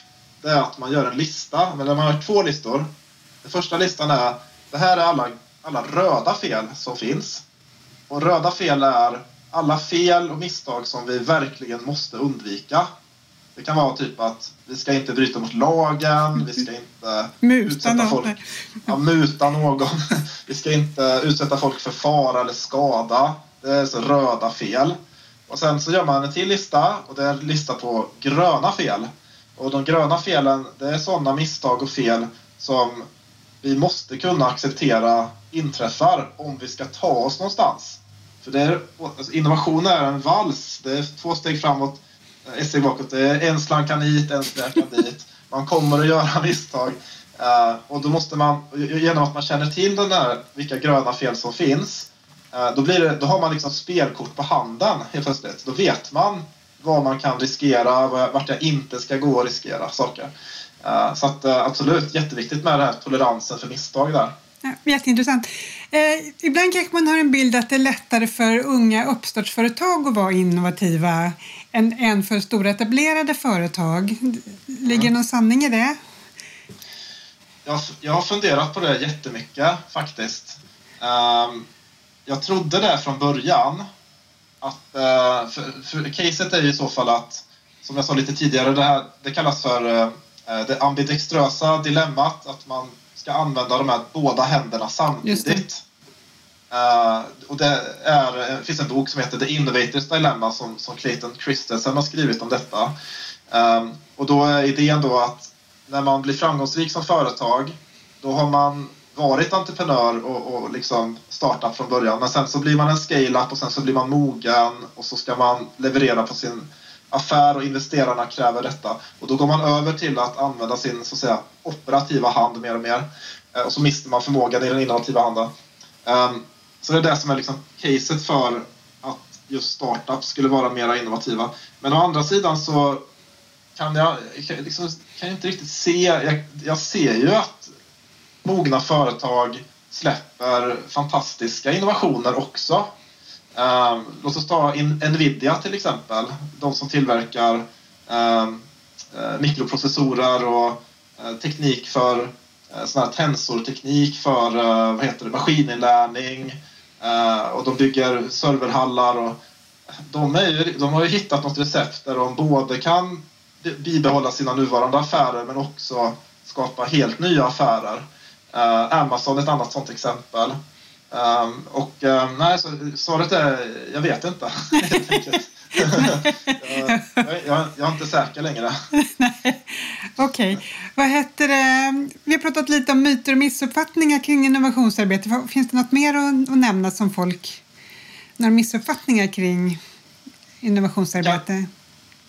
[SPEAKER 4] det är att man gör en lista, men man har två listor. Den första listan är, det här är alla, alla röda fel som finns. Och röda fel är alla fel och misstag som vi verkligen måste undvika. Det kan vara typ att vi ska inte bryta mot lagen, vi ska inte
[SPEAKER 3] muta utsätta någon.
[SPEAKER 4] folk, ja, muta någon. Vi ska inte utsätta folk för fara eller skada. Det är så röda fel. Och sen så gör man en till lista och det är en lista på gröna fel. Och de gröna felen, det är sådana misstag och fel som vi måste kunna acceptera inträffar om vi ska ta oss någonstans. För det är, alltså innovation är en vals. Det är två steg framåt, Eh, ett steg bakåt. En slank kan hit, en slank kan dit. Man kommer att göra misstag. Eh, och då måste man, genom att man känner till den där, vilka gröna fel som finns, eh, då, blir det, då har man liksom spelkort på handen helt plötsligt. Då vet man vad man kan riskera, vart jag inte ska gå och riskera saker. Så att, absolut, jätteviktigt med den här toleransen för misstag där.
[SPEAKER 3] Ja, jätteintressant. Eh, ibland kanske man har en bild att det är lättare för unga uppstartsföretag att vara innovativa än, än för stora etablerade företag. Ligger mm. någon sanning i det?
[SPEAKER 4] Jag, jag har funderat på det jättemycket faktiskt. Um, jag trodde det från början att, eh, för, för caset är ju i så fall att, som jag sa lite tidigare, det, här, det kallas för eh, det ambidextrösa dilemmat, att man ska använda de här båda händerna samtidigt. Uh, och det, är, eh, finns en bok som heter The Innovators Dilemma som, som Clayton Christensen har skrivit om detta. Um, och då är idén då att när man blir framgångsrik som företag då har man varit entreprenör och, och liksom startat från början. Men sen så blir man en scale-up och sen så blir man mogen och så ska man leverera på sin affär och investerarna kräver detta. Och då går man över till att använda sin så att säga, operativa hand mer och mer. Och så mister man förmågan i den innovativa handen. Um, så det är det som är liksom caset för att just startups skulle vara mer innovativa. Men å andra sidan så kan jag, liksom, kan jag inte riktigt se, jag, jag ser ju att mogna företag släpper fantastiska innovationer också. Um, låt oss ta in Nvidia till exempel. De som tillverkar um, uh, mikroprocessorer och uh, teknik för uh, sån här tensorteknik för uh, vad heter det, maskininlärning. Eh, och de bygger serverhallar. Och de, är ju, de har ju hittat något recept där de både kan bibehålla sina nuvarande affärer men också skapa helt nya affärer. Eh, Amazon är ett annat sådant exempel. Ehm, och ehm, nej, så, svaret är jag vet inte. jag, jag, jag, är inte säker längre.
[SPEAKER 3] Okej. Okay. Vad heter det? Vi har pratat lite om myter och missuppfattningar kring innovationsarbete. Finns det något mer att, att nämna som folk... Några missuppfattningar kring innovationsarbete?
[SPEAKER 4] Jag,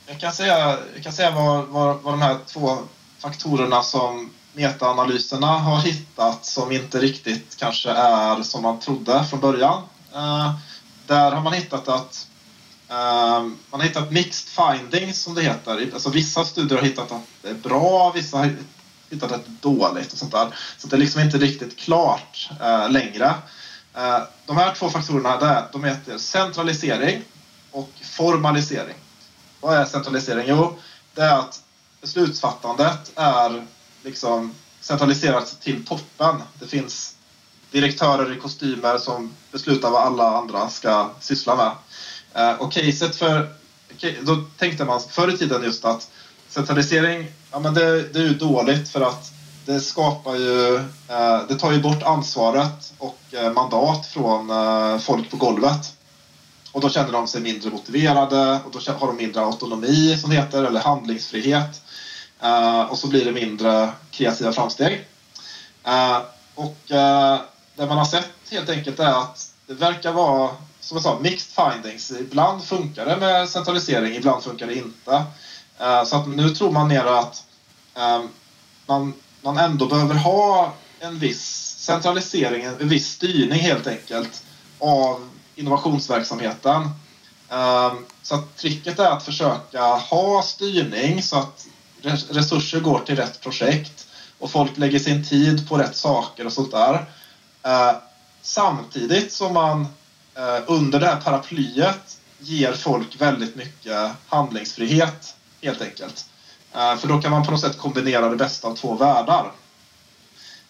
[SPEAKER 4] jag kan säga, jag kan säga vad, vad, vad de här två faktorerna som metaanalyserna har hittat som inte riktigt kanske är som man trodde från början. Uh, där har man hittat att Ehm, man har hittat mixed findings som det heter. Alltså vissa studier har hittat att det är bra, vissa har hittat att det är dåligt och sånt där. Så det är liksom inte riktigt klart uh, längre. Eh, de här två faktorerna där, de heter centralisering och formalisering. Vad är centralisering? Jo, det är att beslutsfattandet är liksom centraliserat till toppen. Det finns direktörer i kostymer som beslutar vad alla andra ska syssla med. Eh, och caset för... Då tänkte man förr i tiden just att centralisering, ja men det, det är ju dåligt för att det skapar ju... Eh, det tar ju bort ansvaret och eh, mandat från eh, folk på golvet. Och då känner de sig mindre motiverade och då har de mindre autonomi som det heter, eller handlingsfrihet. Eh, och så blir det mindre kreativa framsteg. Eh, och det man har sett helt enkelt är att det verkar vara, som jag sa, mixed findings. Ibland funkar det med centralisering, ibland funkar det inte. Eh, så att nu tror man mer att ehm, man, man ändå behöver ha en viss centralisering, en viss styrning helt enkelt av innovationsverksamheten. Ehm, så att tricket är att försöka ha styrning så att resurser går till rätt projekt och folk lägger sin tid på rätt saker och sånt där. Eh, samtidigt som man Eh, under det här paraplyet ger folk väldigt mycket handlingsfrihet helt enkelt. Eh, för då kan man på något sätt kombinera det bästa av två världar.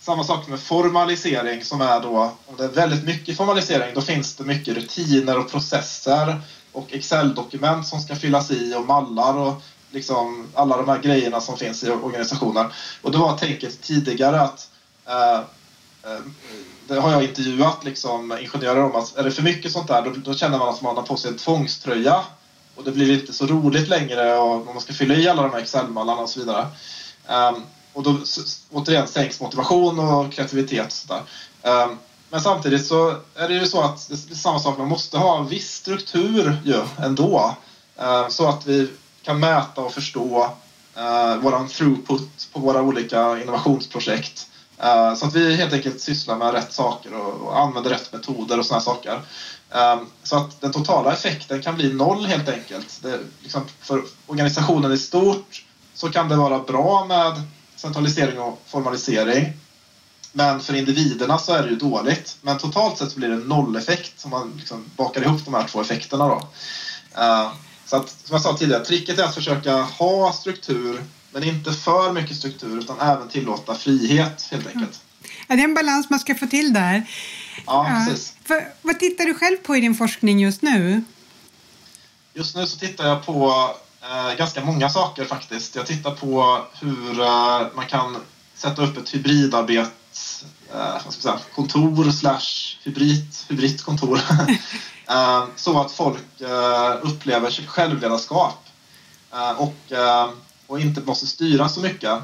[SPEAKER 4] Samma sak med formalisering som är då, om det är väldigt mycket formalisering, då finns det mycket rutiner och processer och Excel-dokument som ska fyllas i och mallar och liksom alla de här grejerna som finns i organisationen. Och det var tänket tidigare att eh, eh, det har jag intervjuat liksom, ingenjörer om att är det för mycket sånt där då, då, känner man att man har på sig en tvångströja och det blir inte så roligt längre och man ska fylla i alla de här Excel-mallarna och så vidare. Um, och då återigen sänks motivation och kreativitet och sådär. Um, men samtidigt så är det ju så att det är samma sak, man måste ha en viss struktur ju ändå. Uh, så att vi kan mäta och förstå uh, våran throughput på våra olika innovationsprojekt. Uh, så att vi helt enkelt sysslar med rätt saker och, och använder rätt metoder och sådana saker. Um, så att den totala effekten kan bli noll helt enkelt. Det, liksom, för organisationen i stort så kan det vara bra med centralisering och formalisering. Men för individerna så är det ju dåligt. Men totalt sett så blir det nolleffekt om man liksom bakar ihop de här två effekterna. Då. Uh, så att, som jag sa tidigare, tricket är att försöka ha struktur men inte för mycket struktur utan även tillåta frihet helt enkelt.
[SPEAKER 3] Ja, det är en balans man ska få till där.
[SPEAKER 4] Ja, ja. precis.
[SPEAKER 3] För, vad tittar du själv på i din forskning just nu?
[SPEAKER 4] Just nu så tittar jag på eh, ganska många saker faktiskt. Jag tittar på hur eh, man kan sätta upp ett hybridarbets eh, vad säga, kontor slash hybrid, hybridkontor Eh, så att folk eh, upplever självledarskap eh, och, och inte måste styra så mycket.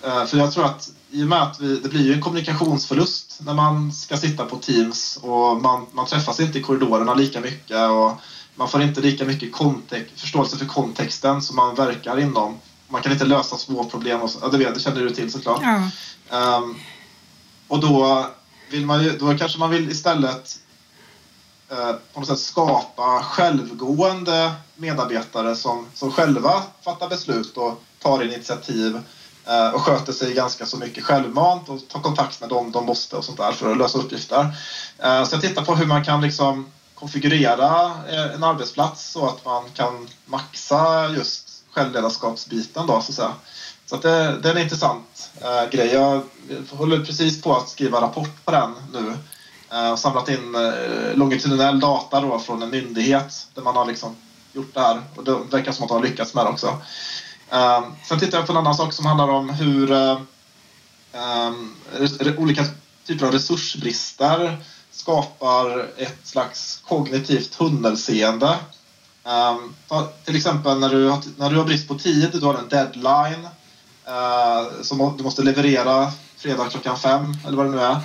[SPEAKER 4] För jag tror att i och med att vi, det blir ju en kommunikationsförlust när man ska sitta på Teams och man, man träffas inte i korridorerna lika mycket och man får inte lika mycket förståelse för kontexten som man verkar inom. Man kan inte lösa små problem. Och så, ja, det, vet, det känner du till såklart. Ja. Um, och då, vill man ju, då kanske man vill istället Eh, på något sätt skapa självgående medarbetare som, som själva fattar beslut och tar initiativ eh, och sköter sig ganska så mycket självmant och tar kontakt med dem de måste och sånt där för att lösa uppgifter. Eh, så jag tittar på hur man kan liksom konfigurera eh, en arbetsplats så att man kan maxa just självledarskapsbiten då så att säga. Så att det, det är en intressant eh, grej. Jag håller precis på att skriva rapport på den nu. Eh, och samlat in eh, longitudinell data då från en myndighet där man har liksom gjort det här. Och det verkar som att de har lyckats med det också. Um, sen tittar jag på en annan sak som handlar om hur ehm, ehm, olika typer av resursbrister skapar ett slags kognitivt tunnelseende. Um, till exempel när du, har, när du har brist på tid, du har en deadline uh, som du måste leverera fredag klockan fem eller vad det nu är.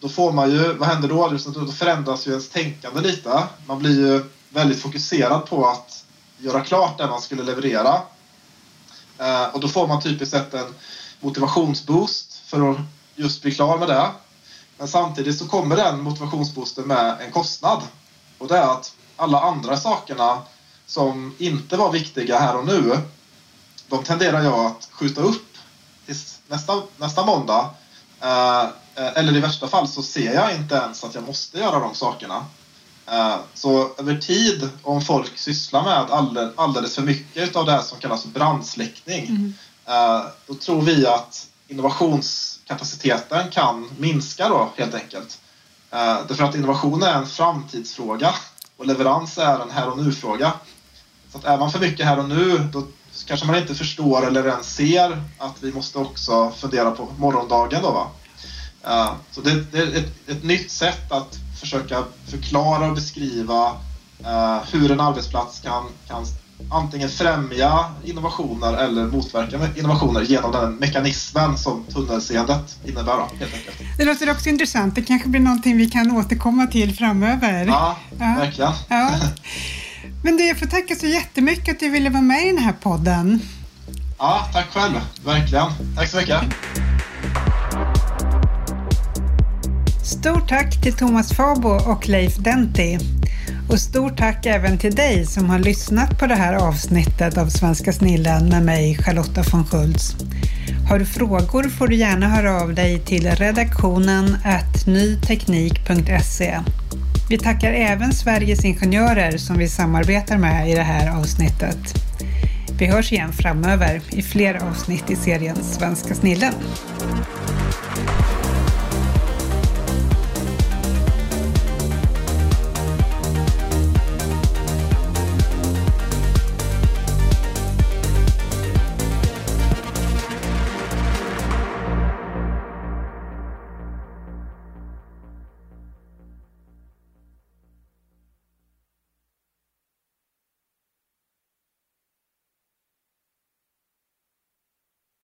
[SPEAKER 4] Då får man ju, vad händer då? Då förändras ju ens tänkande lite. Man blir ju väldigt fokuserad på att göra klart det man skulle leverera. Eh, och då får man typiskt sett en motivationsboost för att just bli klar med det. Men samtidigt så kommer den motivationsboosten med en kostnad. Och det är att alla andra sakerna som inte var viktiga här och nu, de tenderar jag att skjuta upp till nästa, nästa måndag. Eh, eh eller i värsta fall så ser jag inte ens att jag måste göra de sakerna. Eh, så över tid, om folk sysslar med alldeles, för mycket av det här som kallas brandsläckning, mm. eh, då tror vi att innovationskapaciteten kan minska då helt enkelt. Eh, därför att innovation är en framtidsfråga och leverans är en här och nu-fråga. Så att är man för mycket här och nu då kanske man inte förstår eller ens ser att vi måste också fundera på morgondagen. Då, va? Så det, det är ett, ett, nytt sätt att försöka förklara och beskriva uh, hur en arbetsplats kan, kan antingen främja innovationer eller motverka innovationer genom den mekanismen som tunnelseendet innebär. Helt enkelt.
[SPEAKER 3] Det låter också intressant. Det kanske blir någonting vi kan återkomma till framöver.
[SPEAKER 4] Ja, ja. verkligen. Ja.
[SPEAKER 3] Men du, jag får tacka så jättemycket att du ville vara med i den här podden.
[SPEAKER 4] Ja, tack själv. Verkligen. Tack så mycket.
[SPEAKER 3] Stort tack till Thomas Fabo och Leif Denti. Och stort tack även till dig som har lyssnat på det här avsnittet av Svenska snillen med mig, Charlotta von Schultz. Har du frågor får du gärna höra av dig till redaktionen nyteknik.se. Vi tackar även Sveriges Ingenjörer som vi samarbetar med i det här avsnittet. Vi hörs igen framöver i fler avsnitt i serien Svenska snillen.